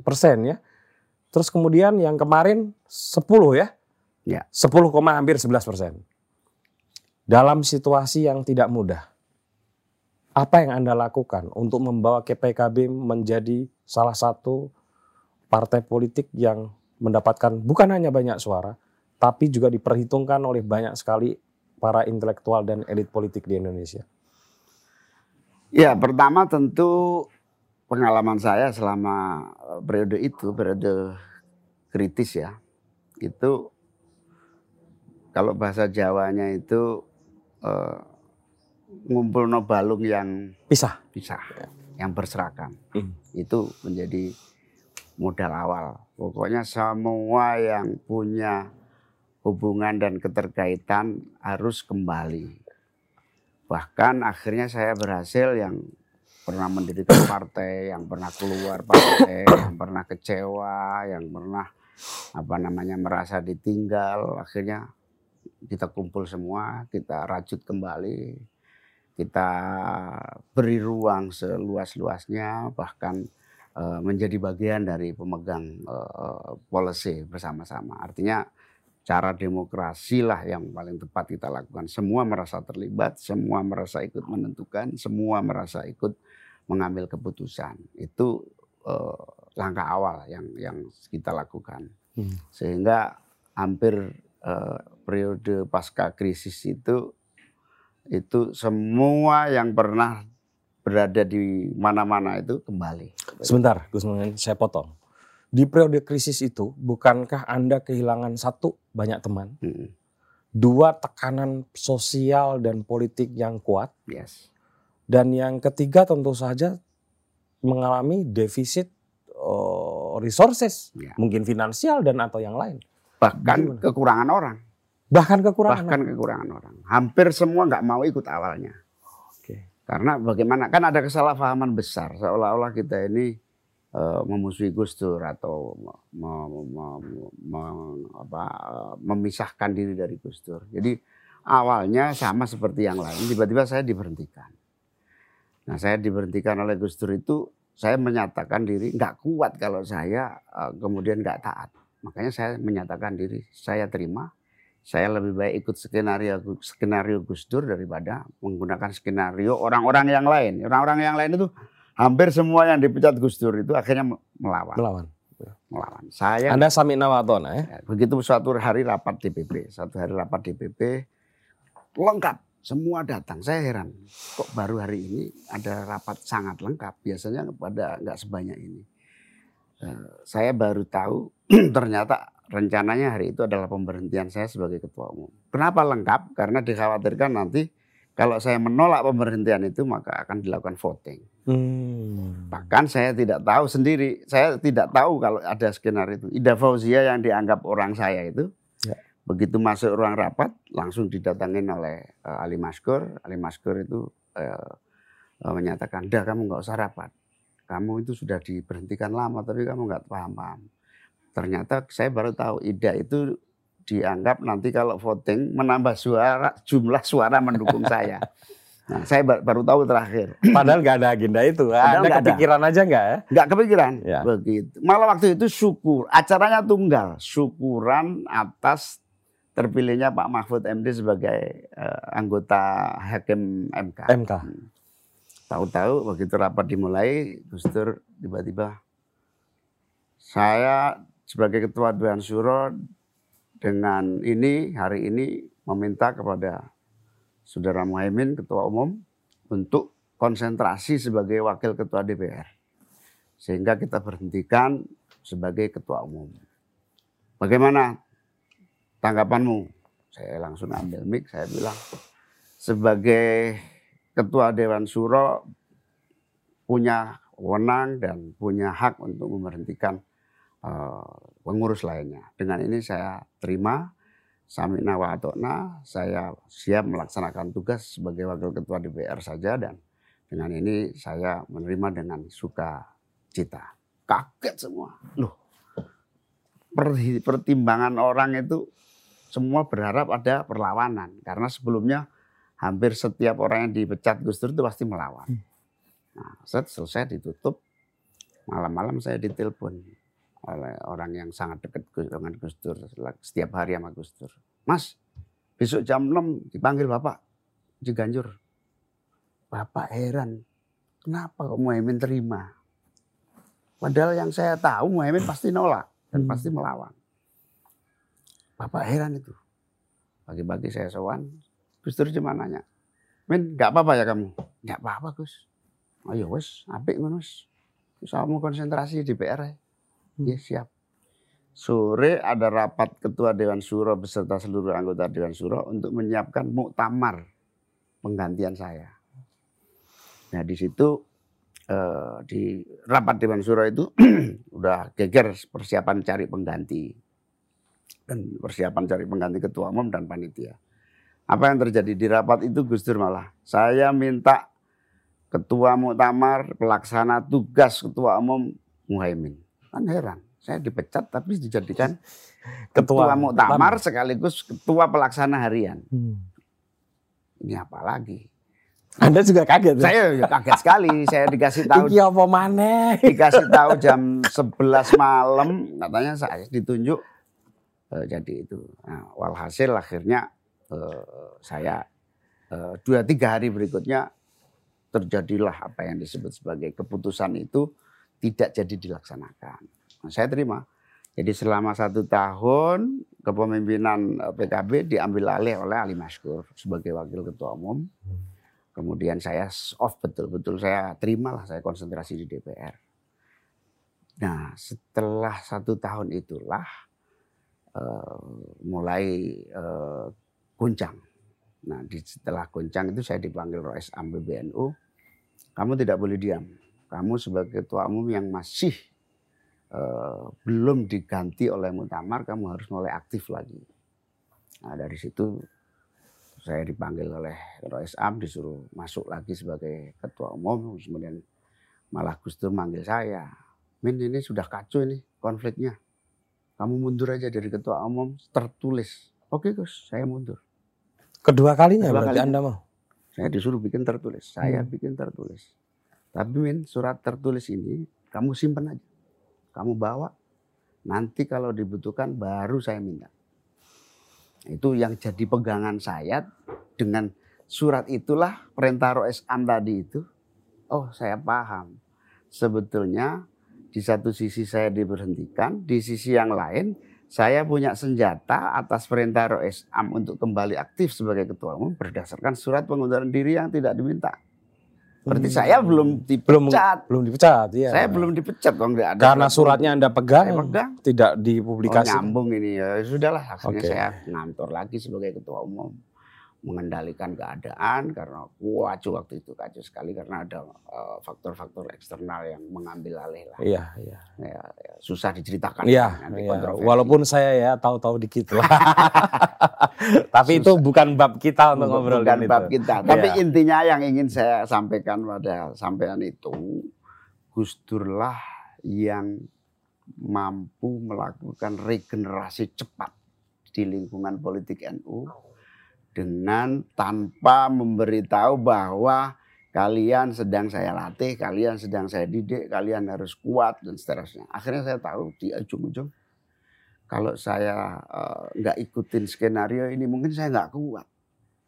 persen ya. Terus kemudian yang kemarin 10 ya. Ya. 10, hampir 11 persen. Dalam situasi yang tidak mudah. Apa yang Anda lakukan untuk membawa KPKB menjadi salah satu partai politik yang mendapatkan bukan hanya banyak suara, tapi juga diperhitungkan oleh banyak sekali para intelektual dan elit politik di Indonesia. Ya, pertama tentu pengalaman saya selama eh, periode itu, periode kritis ya. Itu kalau bahasa Jawanya itu eh, ngumpul no balung yang Pisah. pisah, yang berserakan. Hmm. Itu menjadi modal awal. Pokoknya semua yang punya hubungan dan keterkaitan harus kembali. Bahkan akhirnya saya berhasil yang pernah mendirikan partai, yang pernah keluar partai, yang pernah kecewa, yang pernah apa namanya merasa ditinggal, akhirnya kita kumpul semua, kita rajut kembali, kita beri ruang seluas-luasnya, bahkan eh, menjadi bagian dari pemegang eh, policy bersama-sama. Artinya cara demokrasi lah yang paling tepat kita lakukan. Semua merasa terlibat, semua merasa ikut menentukan, semua merasa ikut mengambil keputusan. Itu uh, langkah awal yang yang kita lakukan. Hmm. Sehingga hampir uh, periode pasca krisis itu itu semua yang pernah berada di mana-mana itu kembali. Sebentar, Gus saya potong di periode krisis itu, bukankah Anda kehilangan satu banyak teman, hmm. dua tekanan sosial dan politik yang kuat, yes. dan yang ketiga tentu saja mengalami defisit uh, resources, ya. mungkin finansial dan atau yang lain. Bahkan Gimana? kekurangan orang. Bahkan kekurangan. Bahkan orang. kekurangan orang. Hampir semua nggak mau ikut awalnya. Karena bagaimana? Kan ada kesalahpahaman besar seolah-olah kita ini memusuhi Gus Dur atau me, me, me, apa, memisahkan diri dari Gus Dur. Jadi awalnya sama seperti yang lain, tiba-tiba saya diberhentikan. Nah saya diberhentikan oleh Gus Dur itu saya menyatakan diri nggak kuat kalau saya uh, kemudian nggak taat. Makanya saya menyatakan diri saya terima. Saya lebih baik ikut skenario skenario Gus Dur daripada menggunakan skenario orang-orang yang lain. Orang-orang yang lain itu hampir semua yang dipecat Gus Dur itu akhirnya melawan. Melawan. Melawan. Saya Anda sami nawatona ya? ya? Begitu suatu hari rapat DPP, satu hari rapat DPP lengkap, semua datang. Saya heran, kok baru hari ini ada rapat sangat lengkap. Biasanya pada nggak sebanyak ini. Eh, saya baru tahu ternyata rencananya hari itu adalah pemberhentian saya sebagai ketua umum. Kenapa lengkap? Karena dikhawatirkan nanti kalau saya menolak pemberhentian itu maka akan dilakukan voting. Hmm. Bahkan saya tidak tahu sendiri, saya tidak tahu kalau ada skenario itu. Ida Fauzia yang dianggap orang saya itu, ya. begitu masuk ruang rapat langsung didatangin oleh uh, Ali Maskur. Ali Maskur itu uh, uh, menyatakan, dah kamu nggak usah rapat. Kamu itu sudah diberhentikan lama, tapi kamu nggak paham-paham. Ternyata saya baru tahu Ida itu dianggap nanti kalau voting menambah suara jumlah suara mendukung saya. Nah, saya baru tahu terakhir. Padahal nggak ada agenda itu. Padahal ada kepikiran ada. aja nggak ya? Nggak kepikiran. Ya. Begitu. Malah waktu itu syukur. Acaranya tunggal. Syukuran atas terpilihnya Pak Mahfud MD sebagai uh, anggota hakim MK. MK. Hmm. Tahu-tahu begitu rapat dimulai, Gus Dur tiba-tiba saya sebagai ketua Dewan Suro dengan ini hari ini meminta kepada Saudara Muhaimin Ketua Umum untuk konsentrasi sebagai Wakil Ketua DPR. Sehingga kita berhentikan sebagai Ketua Umum. Bagaimana tanggapanmu? Saya langsung ambil mic, saya bilang sebagai Ketua Dewan Suro punya wewenang dan punya hak untuk memberhentikan pengurus lainnya. Dengan ini saya terima Samina wa atokna, saya siap melaksanakan tugas sebagai wakil ketua DPR saja dan dengan ini saya menerima dengan suka cita. Kaget semua. Loh, pertimbangan orang itu semua berharap ada perlawanan. Karena sebelumnya hampir setiap orang yang dipecat Gus Dur itu pasti melawan. Hmm. Nah, set selesai ditutup, malam-malam saya ditelepon oleh orang yang sangat dekat dengan Gus Dur setiap hari sama Gus Dur. Mas, besok jam 6 dipanggil Bapak Ciganjur. Bapak heran, kenapa kok Muhammad terima? Padahal yang saya tahu Muhammad pasti nolak dan hmm. pasti melawan. Bapak heran itu. Pagi-pagi saya sowan, Gus Dur cuma nanya, Min, nggak apa-apa ya kamu? Nggak apa-apa Gus. Ayo wes, apik ngono wes. Mau konsentrasi di PR ya. Ya siap. Sore ada rapat Ketua Dewan Suro beserta seluruh anggota Dewan Suro untuk menyiapkan muktamar penggantian saya. Nah di situ eh, di rapat Dewan Suro itu udah geger persiapan cari pengganti dan persiapan cari pengganti ketua umum dan panitia. Apa yang terjadi di rapat itu Gus Dur malah saya minta ketua muktamar pelaksana tugas ketua umum Muhaimin. Kan heran, saya dipecat tapi dijadikan ketua, ketua muktamar sekaligus ketua pelaksana harian. Hmm. Ini apa lagi? Anda juga kaget. Ya? Saya ya kaget sekali. Saya dikasih tahu. Iki apa? Dikasih tahu jam 11 malam katanya saya ditunjuk Uh, jadi itu. Nah, walhasil akhirnya uh, saya uh, dua tiga hari berikutnya terjadilah apa yang disebut sebagai keputusan itu tidak jadi dilaksanakan. Saya terima. Jadi selama satu tahun kepemimpinan PKB diambil alih oleh Ali Maskur sebagai wakil ketua umum. Kemudian saya off betul-betul saya terimalah saya konsentrasi di DPR. Nah setelah satu tahun itulah uh, mulai uh, guncang. Nah di, setelah guncang itu saya dipanggil Rois Am BBNU. Kamu tidak boleh diam. Kamu sebagai ketua umum yang masih uh, belum diganti oleh Mutamar, kamu harus mulai aktif lagi. Nah dari situ saya dipanggil oleh Rois Am disuruh masuk lagi sebagai ketua umum. Kemudian malah Gus Dur manggil saya Min ini sudah kacau ini konfliknya. Kamu mundur aja dari ketua umum tertulis. Oke Gus saya mundur. Kedua kalinya kedua berarti kalinya. Anda mau? Saya disuruh bikin tertulis. Saya hmm. bikin tertulis tapi Min surat tertulis ini kamu simpan aja kamu bawa nanti kalau dibutuhkan baru saya minta itu yang jadi pegangan saya dengan surat itulah perintah Roes Am tadi itu. Oh saya paham. Sebetulnya di satu sisi saya diberhentikan, di sisi yang lain saya punya senjata atas perintah Roes Am untuk kembali aktif sebagai ketua umum berdasarkan surat pengunduran diri yang tidak diminta. Berarti hmm. saya belum dipecat. Belum, belum dipecat, ya. Saya belum dipecat dong ada. Karena suratnya Anda pegang, pegang. tidak dipublikasi. Oh, nyambung ini ya. Sudahlah, akhirnya okay. saya ngantor lagi sebagai ketua umum mengendalikan keadaan karena kacau waktu itu kacau sekali karena ada eh, faktor-faktor uh, eksternal yang mengambil alih lah. Iya, iya. Ya, ya, susah diceritakan. Iya, iya. Walaupun saya ya tahu-tahu dikit lah. Tapi susah. itu bukan bab kita untuk ngobrol Bukan bab itu. kita. Tapi iya. intinya yang ingin saya sampaikan pada sampean itu Gus Durlah yang mampu melakukan regenerasi cepat di lingkungan politik NU dengan tanpa memberitahu bahwa kalian sedang saya latih, kalian sedang saya didik, kalian harus kuat dan seterusnya. Akhirnya saya tahu di ujung-ujung kalau saya eh, nggak uh, ikutin skenario ini mungkin saya nggak kuat.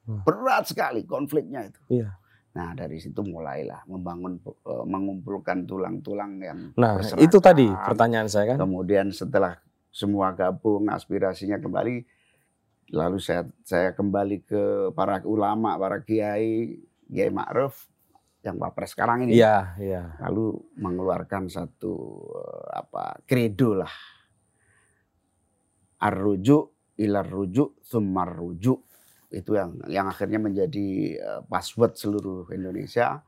Hmm. Berat sekali konfliknya itu. Iya. Nah dari situ mulailah membangun uh, mengumpulkan tulang-tulang yang Nah itu tadi pertanyaan saya kan. Kemudian setelah semua gabung aspirasinya kembali Lalu saya saya kembali ke para ulama, para kiai, Kiai Ma'ruf yang Wapres sekarang ini. Iya, iya. Lalu mengeluarkan satu eh, apa kredo lah. Ar-rujuk ilar rujuk sumar rujuk. Itu yang yang akhirnya menjadi eh, password seluruh Indonesia.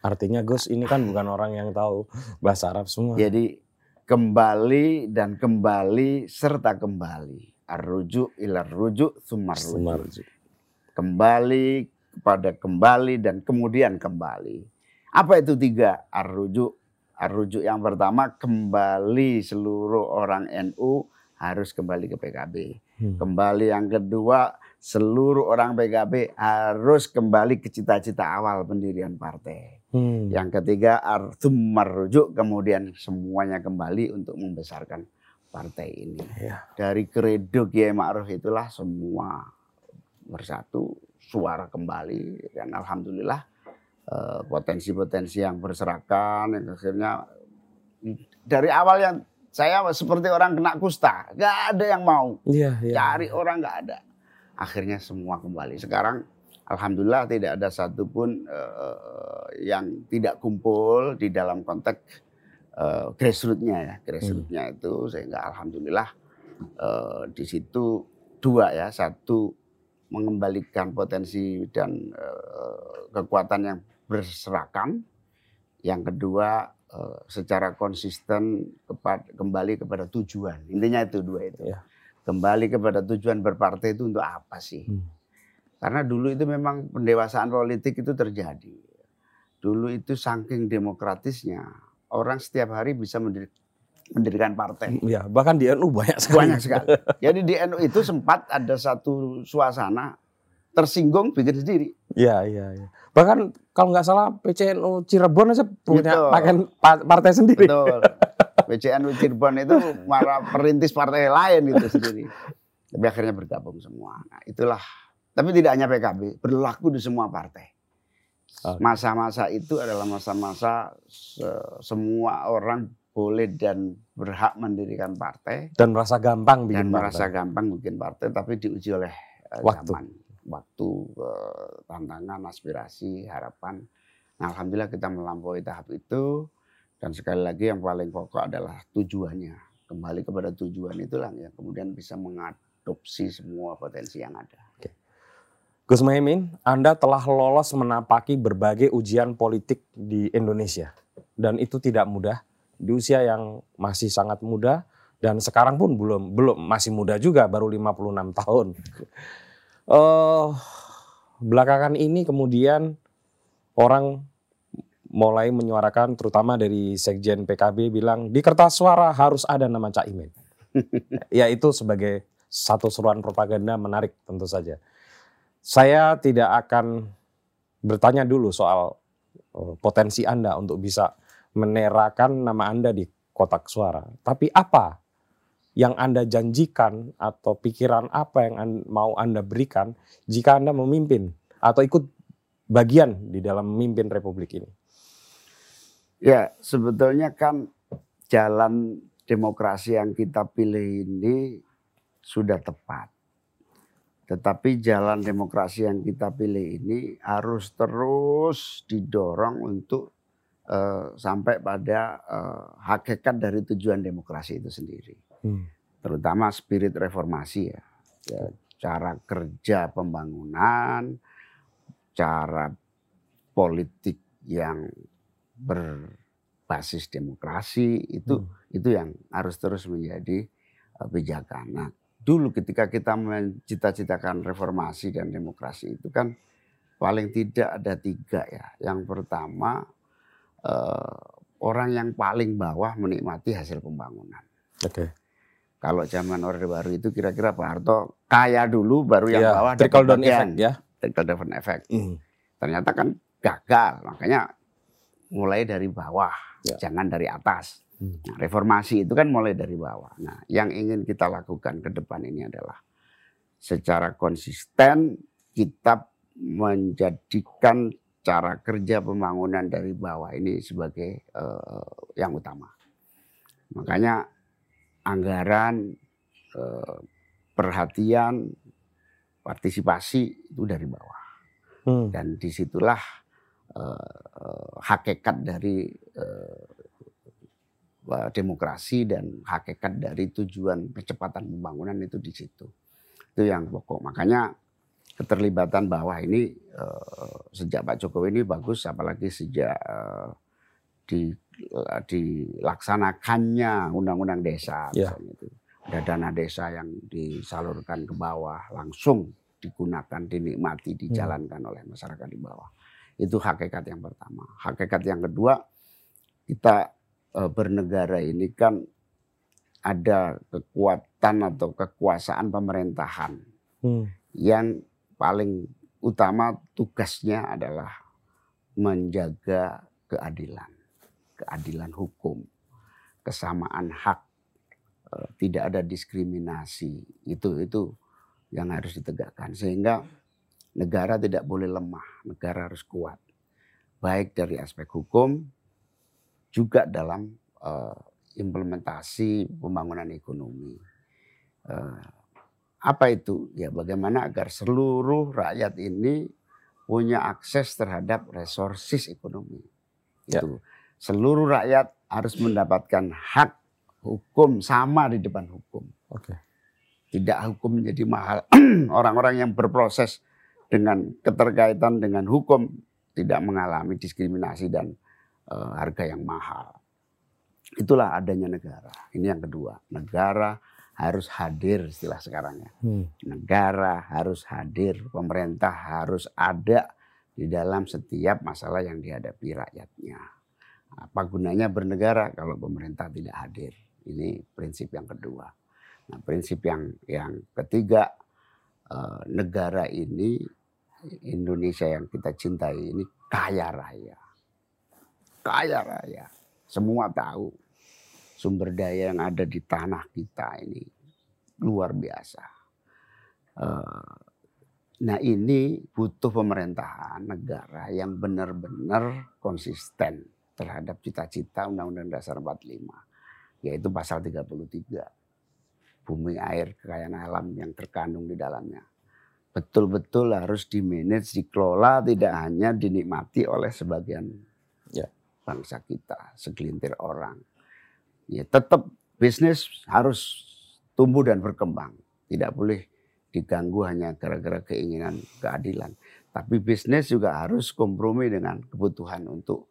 Artinya Gus ini kan bukan orang yang tahu bahasa Arab semua. Jadi kembali dan kembali serta kembali Ar-rujuk ilar rujuk sumar rujuk. Kembali kepada kembali dan kemudian kembali. Apa itu tiga? Ar-rujuk. Ar-rujuk yang pertama kembali seluruh orang NU harus kembali ke PKB. Hmm. Kembali yang kedua seluruh orang PKB harus kembali ke cita-cita awal pendirian partai. Hmm. Yang ketiga ar-sumar rujuk kemudian semuanya kembali untuk membesarkan partai ini. Ya. Dari kredo Kiai Ma'ruf itulah semua bersatu, suara kembali dan alhamdulillah eh, potensi-potensi yang berserakan yang akhirnya dari awal yang saya seperti orang kena kusta, nggak ada yang mau ya, ya. cari orang nggak ada. Akhirnya semua kembali. Sekarang alhamdulillah tidak ada satupun uh, yang tidak kumpul di dalam konteks uh, grassrootsnya ya, grassrootsnya hmm. itu sehingga alhamdulillah uh, di situ dua ya, satu mengembalikan potensi dan uh, kekuatan yang berserakan, yang kedua uh, secara konsisten kepada, kembali kepada tujuan. Intinya itu dua itu. Ya. Kembali kepada tujuan berpartai itu untuk apa sih? Hmm. Karena dulu itu memang pendewasaan politik itu terjadi. Dulu itu saking demokratisnya, orang setiap hari bisa mendirikan partai. Ya, bahkan di NU banyak sekali. Banyak sekali. Jadi di NU itu sempat ada satu suasana tersinggung bikin sendiri. Iya, iya, iya. Bahkan kalau nggak salah PCNU Cirebon aja punya pakai partai sendiri. Betul. PCNU Cirebon itu malah perintis partai lain itu sendiri. Tapi akhirnya bergabung semua. Nah, itulah. Tapi tidak hanya PKB, berlaku di semua partai. Masa-masa itu adalah masa-masa se semua orang boleh dan berhak mendirikan partai. Dan merasa gampang bikin dan partai. merasa gampang bikin partai tapi diuji oleh uh, waktu. zaman, waktu uh, tantangan aspirasi harapan. Nah, alhamdulillah kita melampaui tahap itu. Dan sekali lagi yang paling pokok adalah tujuannya. Kembali kepada tujuan itulah yang kemudian bisa mengadopsi semua potensi yang ada. Oke. Gus Mohaimin, Anda telah lolos menapaki berbagai ujian politik di Indonesia dan itu tidak mudah di usia yang masih sangat muda dan sekarang pun belum belum masih muda juga baru 56 tahun. Uh, belakangan ini kemudian orang mulai menyuarakan terutama dari Sekjen PKB bilang di kertas suara harus ada nama Cak Imin. ya itu sebagai satu seruan propaganda menarik tentu saja. Saya tidak akan bertanya dulu soal uh, potensi Anda untuk bisa menerakan nama Anda di kotak suara. Tapi apa yang Anda janjikan atau pikiran apa yang mau Anda berikan jika Anda memimpin atau ikut bagian di dalam memimpin republik ini? Ya, sebetulnya kan jalan demokrasi yang kita pilih ini sudah tepat. Tetapi jalan demokrasi yang kita pilih ini harus terus didorong untuk uh, sampai pada uh, hakikat dari tujuan demokrasi itu sendiri. Hmm. Terutama spirit reformasi ya. ya. Cara kerja pembangunan, cara politik yang berbasis demokrasi itu hmm. itu yang harus terus menjadi uh, pijakan. Nah, dulu ketika kita mencita-citakan reformasi dan demokrasi itu kan paling tidak ada tiga ya. Yang pertama uh, orang yang paling bawah menikmati hasil pembangunan. Oke. Okay. Kalau zaman Orde Baru itu kira-kira Pak Harto kaya dulu baru yang yeah, bawah trickle down effect ya. Trickle down effect. Mm. Ternyata kan gagal, makanya mulai dari bawah, yeah. jangan dari atas. Mm. Nah, reformasi itu kan mulai dari bawah. Nah, yang ingin kita lakukan ke depan ini adalah secara konsisten kita menjadikan cara kerja pembangunan dari bawah ini sebagai uh, yang utama. Makanya anggaran, uh, perhatian, partisipasi itu dari bawah. Hmm. Dan di situlah uh, hakikat dari uh, demokrasi dan hakikat dari tujuan percepatan pembangunan itu di situ. Itu yang pokok. Makanya keterlibatan bawah ini uh, sejak Pak Jokowi ini bagus apalagi sejak uh, di dilaksanakannya undang-undang desa yeah. itu ada dana desa yang disalurkan ke bawah langsung digunakan dinikmati hmm. dijalankan oleh masyarakat di bawah itu hakikat yang pertama hakikat yang kedua kita bernegara ini kan ada kekuatan atau kekuasaan pemerintahan hmm. yang paling utama tugasnya adalah menjaga keadilan, keadilan hukum, kesamaan hak, eh, tidak ada diskriminasi. Itu itu yang harus ditegakkan sehingga negara tidak boleh lemah, negara harus kuat. Baik dari aspek hukum juga dalam uh, implementasi pembangunan ekonomi. Uh, apa itu? Ya bagaimana agar seluruh rakyat ini punya akses terhadap resources ekonomi. Ya. Itu. Seluruh rakyat harus mendapatkan hak hukum sama di depan hukum. Oke. Tidak hukum menjadi mahal. Orang-orang yang berproses dengan keterkaitan dengan hukum tidak mengalami diskriminasi dan uh, harga yang mahal. Itulah adanya negara. Ini yang kedua. Negara harus hadir istilah sekarang ya. Hmm. Negara harus hadir, pemerintah harus ada di dalam setiap masalah yang dihadapi rakyatnya. Apa gunanya bernegara kalau pemerintah tidak hadir? Ini prinsip yang kedua. Nah, prinsip yang yang ketiga eh, negara ini Indonesia yang kita cintai ini kaya raya. Kaya raya. Semua tahu sumber daya yang ada di tanah kita ini luar biasa. Uh, nah ini butuh pemerintahan negara yang benar-benar konsisten terhadap cita-cita Undang-Undang Dasar 45 yaitu pasal 33 bumi air kekayaan alam yang terkandung di dalamnya betul-betul harus dimanage dikelola tidak hanya dinikmati oleh sebagian ya. Bangsa kita segelintir orang ya tetap bisnis harus tumbuh dan berkembang tidak boleh diganggu hanya gara-gara keinginan keadilan tapi bisnis juga harus kompromi dengan kebutuhan untuk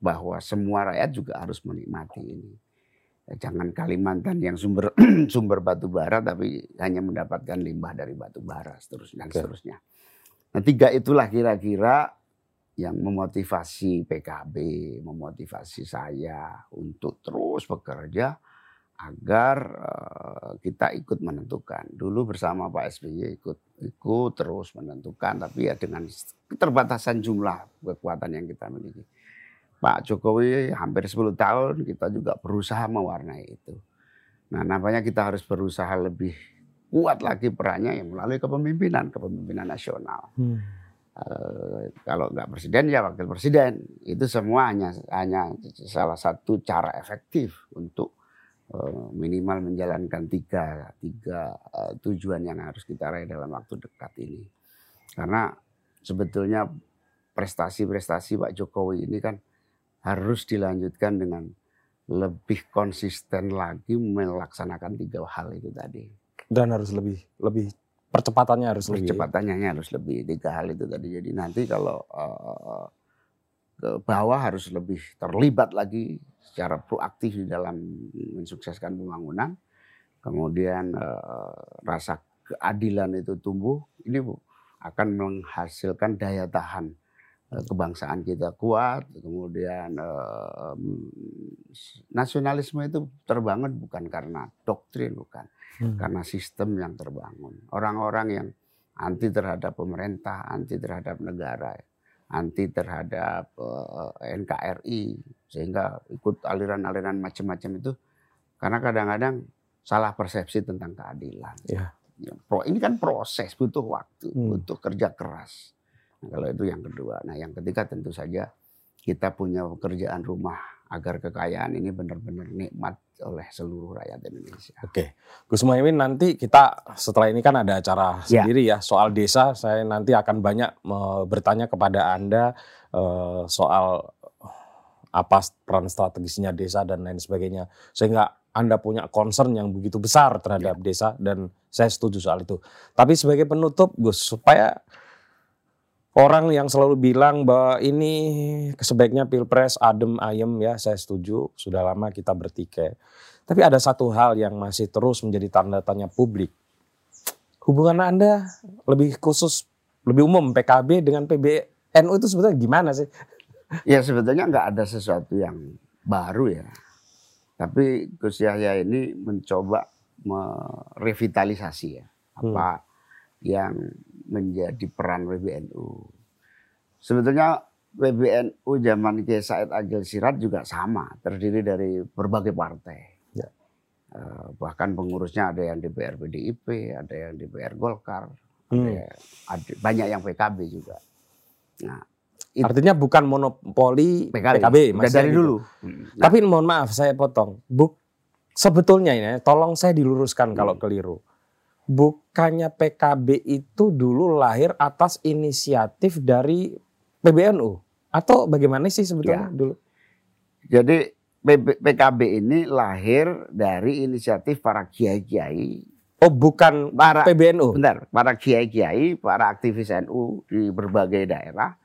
bahwa semua rakyat juga harus menikmati ini. Jangan Kalimantan yang sumber sumber batu bara tapi hanya mendapatkan limbah dari batu bara seterusnya dan seterusnya. Nah, tiga itulah kira-kira yang memotivasi PKB, memotivasi saya untuk terus bekerja agar uh, kita ikut menentukan. Dulu bersama Pak SBY ikut ikut terus menentukan, tapi ya dengan keterbatasan jumlah kekuatan yang kita miliki. Pak Jokowi hampir 10 tahun kita juga berusaha mewarnai itu. Nah, namanya kita harus berusaha lebih kuat lagi perannya yang melalui kepemimpinan, kepemimpinan nasional. Hmm. Uh, kalau nggak presiden ya wakil presiden itu semua hanya hanya salah satu cara efektif untuk Eh, minimal menjalankan tiga, tiga uh, tujuan yang harus kita raih dalam waktu dekat ini. Karena sebetulnya prestasi-prestasi Pak Jokowi ini kan harus dilanjutkan dengan lebih konsisten lagi melaksanakan tiga hal itu tadi. Dan harus lebih lebih percepatannya harus lebih. Percepatannya harus lebih tiga hal itu tadi. Jadi nanti kalau uh, ke bawah harus lebih terlibat lagi secara proaktif di dalam mensukseskan pembangunan. Kemudian eh, rasa keadilan itu tumbuh, ini Bu akan menghasilkan daya tahan kebangsaan kita kuat. Kemudian eh, nasionalisme itu terbangun bukan karena doktrin, bukan hmm. karena sistem yang terbangun. Orang-orang yang anti terhadap pemerintah, anti terhadap negara anti terhadap uh, eh, NKRI sehingga ikut aliran-aliran macam-macam itu karena kadang-kadang salah persepsi tentang keadilan. Ya. ya pro ini kan proses butuh waktu, hmm. butuh kerja keras. Kalau itu yang kedua. Nah, yang ketiga tentu saja kita punya pekerjaan rumah agar kekayaan ini benar-benar nikmat oleh seluruh rakyat Indonesia. Oke, Gus Mohaimin nanti kita setelah ini kan ada acara ya. sendiri ya soal desa. Saya nanti akan banyak bertanya kepada anda uh, soal apa peran strategisnya desa dan lain sebagainya, sehingga anda punya concern yang begitu besar terhadap ya. desa dan saya setuju soal itu. Tapi sebagai penutup, Gus, supaya orang yang selalu bilang bahwa ini sebaiknya pilpres adem ayem ya saya setuju. Sudah lama kita bertikai. Tapi ada satu hal yang masih terus menjadi tanda tanya publik. Hubungan anda lebih khusus lebih umum PKB dengan PBNU itu sebetulnya gimana sih? Ya sebetulnya nggak ada sesuatu yang baru ya. Tapi Gus Yahya ini mencoba merevitalisasi ya. Apa hmm. yang menjadi peran PBNU. Sebetulnya PBNU zaman Kiai Said Agil Sirat juga sama, terdiri dari berbagai partai. Ya. Eh, bahkan pengurusnya ada yang DPR PDIP, ada yang DPR Golkar, hmm. ada, ada banyak yang PKB juga. Nah, itu, artinya bukan monopoli PKB, PKB masih dari gitu. dulu. Nah, Tapi mohon maaf saya potong. Buk, sebetulnya ini, tolong saya diluruskan hmm. kalau keliru bukannya PKB itu dulu lahir atas inisiatif dari PBNU atau bagaimana sih sebetulnya ya. dulu? Jadi PKB ini lahir dari inisiatif para kiai-kiai. Oh, bukan para PBNU. Benar, para kiai-kiai, para aktivis NU di berbagai daerah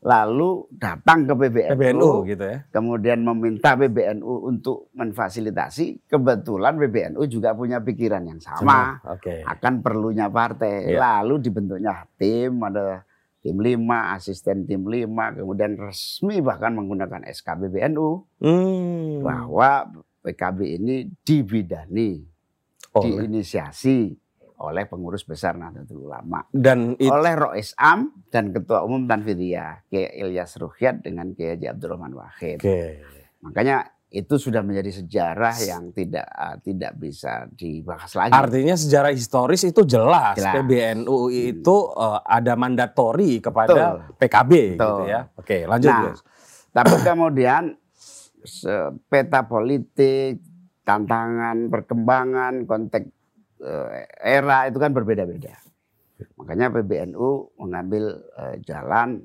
lalu datang ke PBNU, PBNU gitu ya. Kemudian meminta PBNU untuk memfasilitasi. Kebetulan PBNU juga punya pikiran yang sama. Okay. Akan perlunya partai. Yeah. Lalu dibentuknya tim, ada tim lima, asisten tim lima, kemudian resmi bahkan menggunakan SK PBNU hmm. bahwa PKB ini dibidani, oh. diinisiasi oleh pengurus besar Nahdlatul Ulama dan it... oleh Rois Am dan Ketua Umum Tanfidiyah Kiai Ilyas Ruhyat dengan Kiai Haji Abdurrahman Wahid. Okay. Makanya itu sudah menjadi sejarah yang tidak uh, tidak bisa dibahas lagi. Artinya sejarah historis itu jelas, Jelas. PBNU itu uh, ada mandatori kepada Betul. PKB gitu ya. Oke, lanjut Nah. Tapi kemudian peta politik, tantangan, perkembangan, konteks era itu kan berbeda-beda. Makanya PBNU mengambil eh, jalan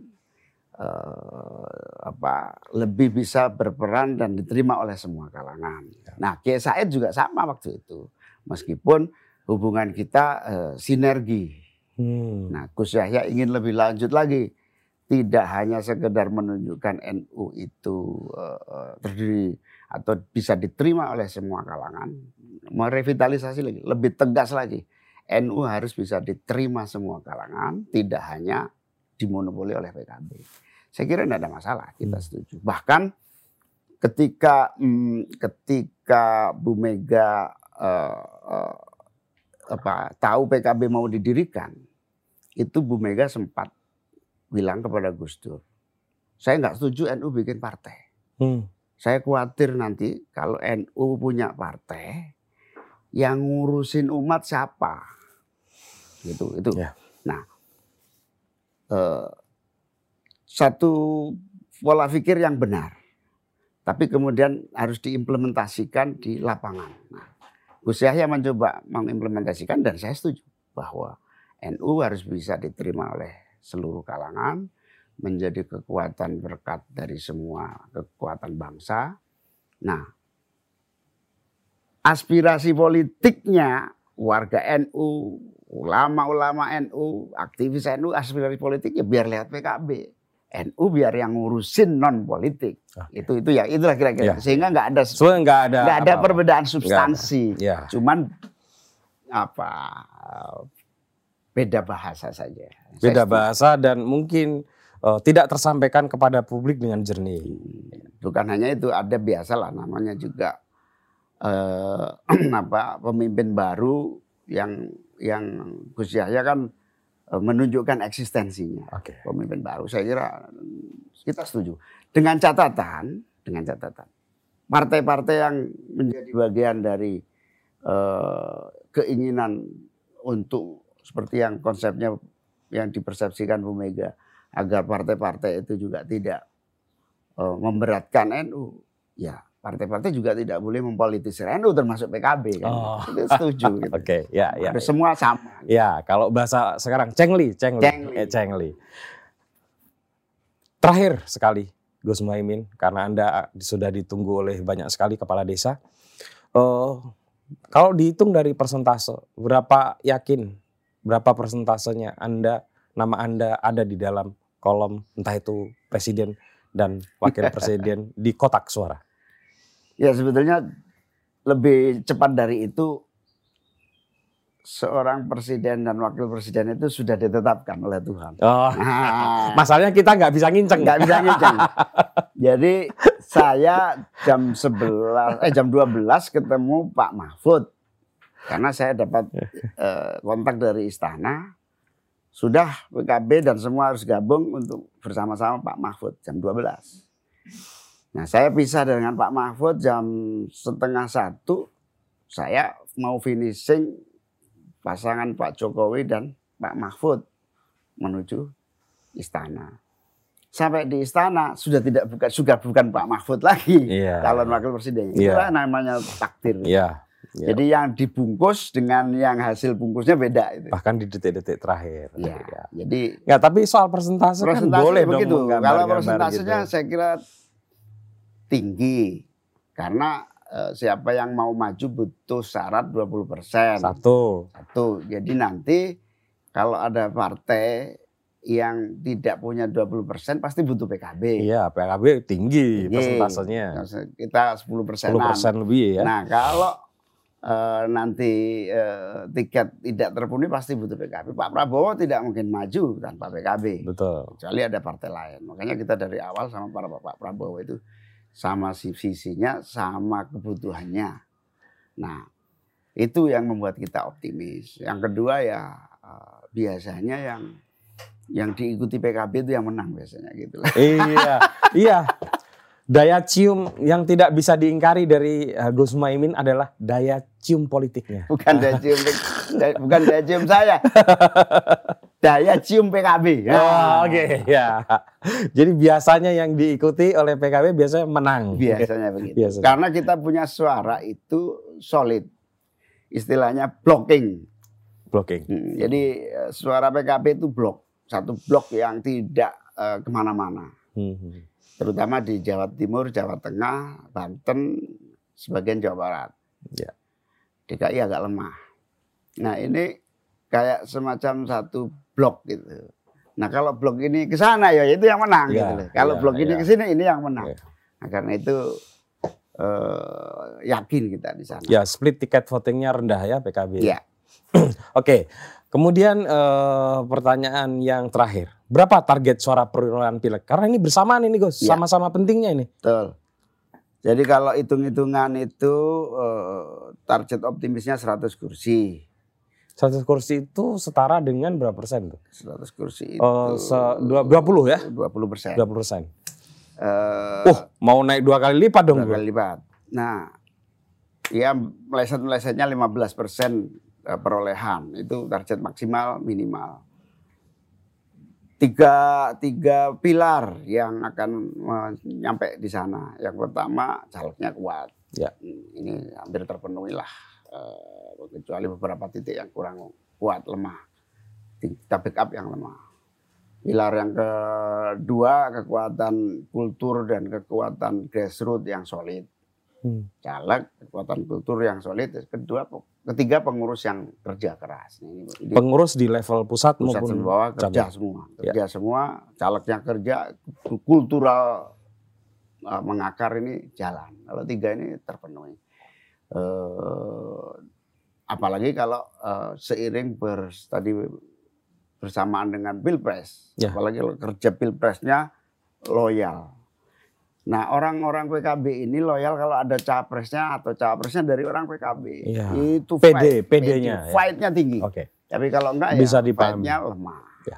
eh, apa lebih bisa berperan dan diterima oleh semua kalangan. Nah, Kiai Said juga sama waktu itu. Meskipun hubungan kita eh, sinergi. Hmm. Nah, Gus Yahya ingin lebih lanjut lagi. Tidak hanya sekedar menunjukkan NU itu eh, terdiri atau bisa diterima oleh semua kalangan, merevitalisasi lagi, lebih tegas lagi. NU harus bisa diterima semua kalangan, tidak hanya dimonopoli oleh PKB. Saya kira tidak ada masalah, kita Hmm. setuju. Bahkan ketika hmm, ketika Bu Mega eh, eh, apa tahu PKB mau didirikan, itu Bu Mega sempat bilang kepada Gus Dur, saya nggak setuju NU bikin partai. Hmm. Saya khawatir nanti kalau NU punya partai yang ngurusin umat siapa, gitu itu. Ya. Nah, eh, satu pola pikir yang benar, tapi kemudian harus diimplementasikan di lapangan. Nah, Gus Yahya mencoba mengimplementasikan dan saya setuju bahwa NU harus bisa diterima oleh seluruh kalangan, menjadi kekuatan berkat dari semua kekuatan bangsa. Nah, aspirasi politiknya warga NU, ulama-ulama NU, aktivis NU, aspirasi politiknya biar lihat PKB. NU biar yang ngurusin non politik. Oke. Itu itu ya itulah kira-kira. Ya. Sehingga nggak ada Sebenarnya nggak ada nggak ada apa-apa. perbedaan substansi. Ya. Cuman apa beda bahasa saja. Saya Beda setuju. bahasa dan mungkin eh, tidak tersampaikan kepada publik dengan jernih. Bukan hanya itu, ada biasalah namanya juga eh, apa pemimpin baru yang yang Gus Yahya kan eh, menunjukkan eksistensinya Oke. pemimpin baru. Saya kira mm, kita setuju dengan catatan dengan catatan partai-partai yang menjadi bagian dari eh, keinginan untuk seperti yang konsepnya yang dipersepsikan Bu Mega agar partai-partai itu juga tidak eh, memberatkan NU. Ya, partai-partai juga tidak boleh mempolitisir NU termasuk PKB kan. Oh. Itu setuju gitu. Oke, ya, ya. Ada semua sama. Ya, kalau bahasa sekarang cengli, cengli, Cengli. Eh, cengli. Terakhir sekali, Gus Muhaimin, karena Anda sudah ditunggu oleh banyak sekali kepala desa. Eh, kalau dihitung dari persentase, berapa yakin, berapa persentasenya Anda, nama Anda ada di dalam kolom entah itu presiden dan wakil presiden di kotak suara? Ya sebetulnya lebih cepat dari itu seorang presiden dan wakil presiden itu sudah ditetapkan oleh Tuhan. Oh, Nah, masalahnya kita nggak bisa nginceng. nggak bisa nginceng. Jadi saya jam 11 eh jam 12 ketemu Pak Mahfud. Karena saya dapat eh, kontak dari istana sudah PKB dan semua harus gabung untuk bersama-sama Pak Mahfud jam 12. Nah saya pisah dengan Pak Mahfud jam setengah satu. Saya mau finishing pasangan Pak Jokowi dan Pak Mahfud menuju istana. Sampai di istana sudah tidak bukan sudah bukan Pak Mahfud lagi Iya. calon wakil presiden. Iya. Itulah namanya takdir. Iya. Iya. Jadi yang dibungkus dengan yang hasil bungkusnya beda itu. bahkan di detik-detik terakhir. Ya, Ya. jadi Nggak, tapi soal persentase, kan presentasi boleh begitu. dong Kalau menggambar-gambar persentasenya gitu. saya kira tinggi karena eh, siapa yang mau maju butuh syarat 20 persen. Satu. Satu. Jadi nanti kalau ada partai yang tidak punya 20 persen pasti butuh PKB. Iya, PKB tinggi Tinggi. persentasenya. Kita 10 persenan. 10 persen lebih ya. Nah kalau eh, nanti eh, tiket tidak terpenuhi pasti butuh PKB. Pak Prabowo tidak mungkin maju tanpa PKB. Betul. Kecuali ada partai lain. Makanya kita dari awal sama para Pak Prabowo itu sama si- visinya, sama kebutuhannya. Nah itu yang membuat kita optimis. Yang kedua ya eh, biasanya yang yang diikuti PKB itu yang menang biasanya gitu. iya, iya. Daya cium yang tidak bisa diingkari dari uh, Gus Muhaimin adalah daya cium politiknya. Bukan daya cium, bukan daya cium saya. daya cium PKB. Ya. Oh, Oke, okay. ya. Jadi biasanya yang diikuti oleh PKB biasanya menang. Biasanya begitu. Biasanya. Karena kita punya suara itu solid. Istilahnya blocking. Blocking. Hmm, jadi eh, suara PKB itu blok. Satu blok yang tidak uh, ke mana-mana. Hmm terutama di Jawa Timur, Jawa Tengah, Banten, sebagian Jawa Barat. Ya. DKI agak lemah. Nah ini kayak semacam satu blok gitu. Nah kalau blok ini ke sana ya itu yang menang ya, gitu. Kalau ya, blok ini ya. ke sini ini yang menang. Ya. Nah karena itu uh, yakin kita di sana. Ya split tiket votingnya rendah ya PKB. Ya. Oke. Kemudian uh, pertanyaan yang terakhir, berapa target suara perolehan pileg? Karena ini bersamaan ini Gus, ya. sama-sama pentingnya ini. Betul. Jadi kalau hitung-hitungan itu uh, target optimisnya 100 kursi. 100 kursi itu setara dengan berapa persen tuh? 100 kursi oh, itu uh, se 20 ya? 20 persen. 20 persen. Uh, uh, mau naik dua kali lipat dong. Dua kali lipat. Nah, ya meleset-melesetnya 15 persen Eh, perolehan. Itu target maksimal minimal. Tiga tiga pilar yang akan nyampe di sana. Yang pertama calegnya kuat. Ya. Ini hampir terpenuhi lah eh, kecuali beberapa titik yang kurang kuat lemah. Kita backup yang lemah. Pilar yang kedua kekuatan kultur dan kekuatan grassroots yang solid hmm. caleg kekuatan kultur yang solid kedua Ketiga pengurus yang kerja keras. Ini, pengurus di level pusat, pusat maupun bawah kerja semua, ya. kerja ya. semua, calegnya kerja, kultural uh, mengakar ini jalan. Kalau tiga ini terpenuhi. Uh, apalagi kalau uh, seiring ber, tadi bersamaan dengan pilpres, ya. apalagi kalau kerja pilpresnya loyal Nah orang-orang PKB ini loyal kalau ada capresnya atau capresnya dari orang PKB. Iya. Itu PD, PD-nya. PD, Fight-nya tinggi. Oke. Okay. Tapi kalau enggak Bisa ya fight-nya lemah. Ya.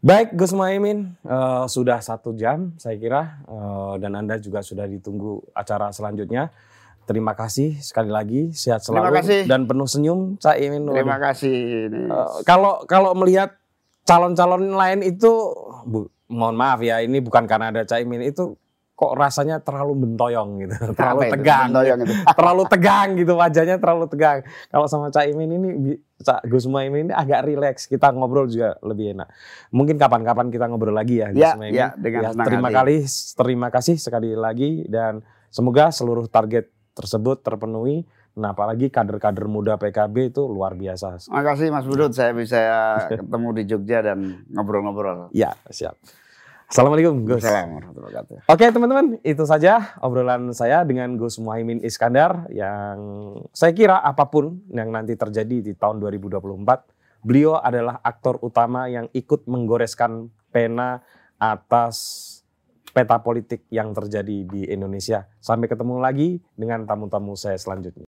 Baik Gus Muhaimin, uh, sudah satu jam saya kira uh, dan Anda juga sudah ditunggu acara selanjutnya. Terima kasih sekali lagi, sehat selalu Terima kasih. dan penuh senyum Cak Imin. Terima kasih. Uh, kalau kalau melihat calon-calon lain itu Bu, mohon maaf ya ini bukan karena ada Caimin itu kok rasanya terlalu bentoyong gitu, terlalu tegang, itu? terlalu tegang gitu wajahnya terlalu tegang. Kalau sama Caimin ini, Cak Gus Muhaimin ini agak rileks, kita ngobrol juga lebih enak. Mungkin kapan-kapan kita ngobrol lagi ya, Gus ya, Muhaimin. Ya, dengan ya, terima kasih, terima kasih sekali lagi dan semoga seluruh target tersebut terpenuhi. Nah, apalagi kader-kader muda PKB itu luar biasa. Terima kasih Mas Budut, saya bisa ketemu di Jogja dan ngobrol-ngobrol. Ya, siap. Assalamualaikum Gus. Assalamualaikum Oke teman-teman, itu saja obrolan saya dengan Gus Muhaimin Iskandar yang saya kira apa pun yang nanti terjadi di tahun 2024, beliau adalah aktor utama yang ikut menggoreskan pena atas peta politik yang terjadi di Indonesia. Sampai ketemu lagi dengan tamu-tamu saya selanjutnya.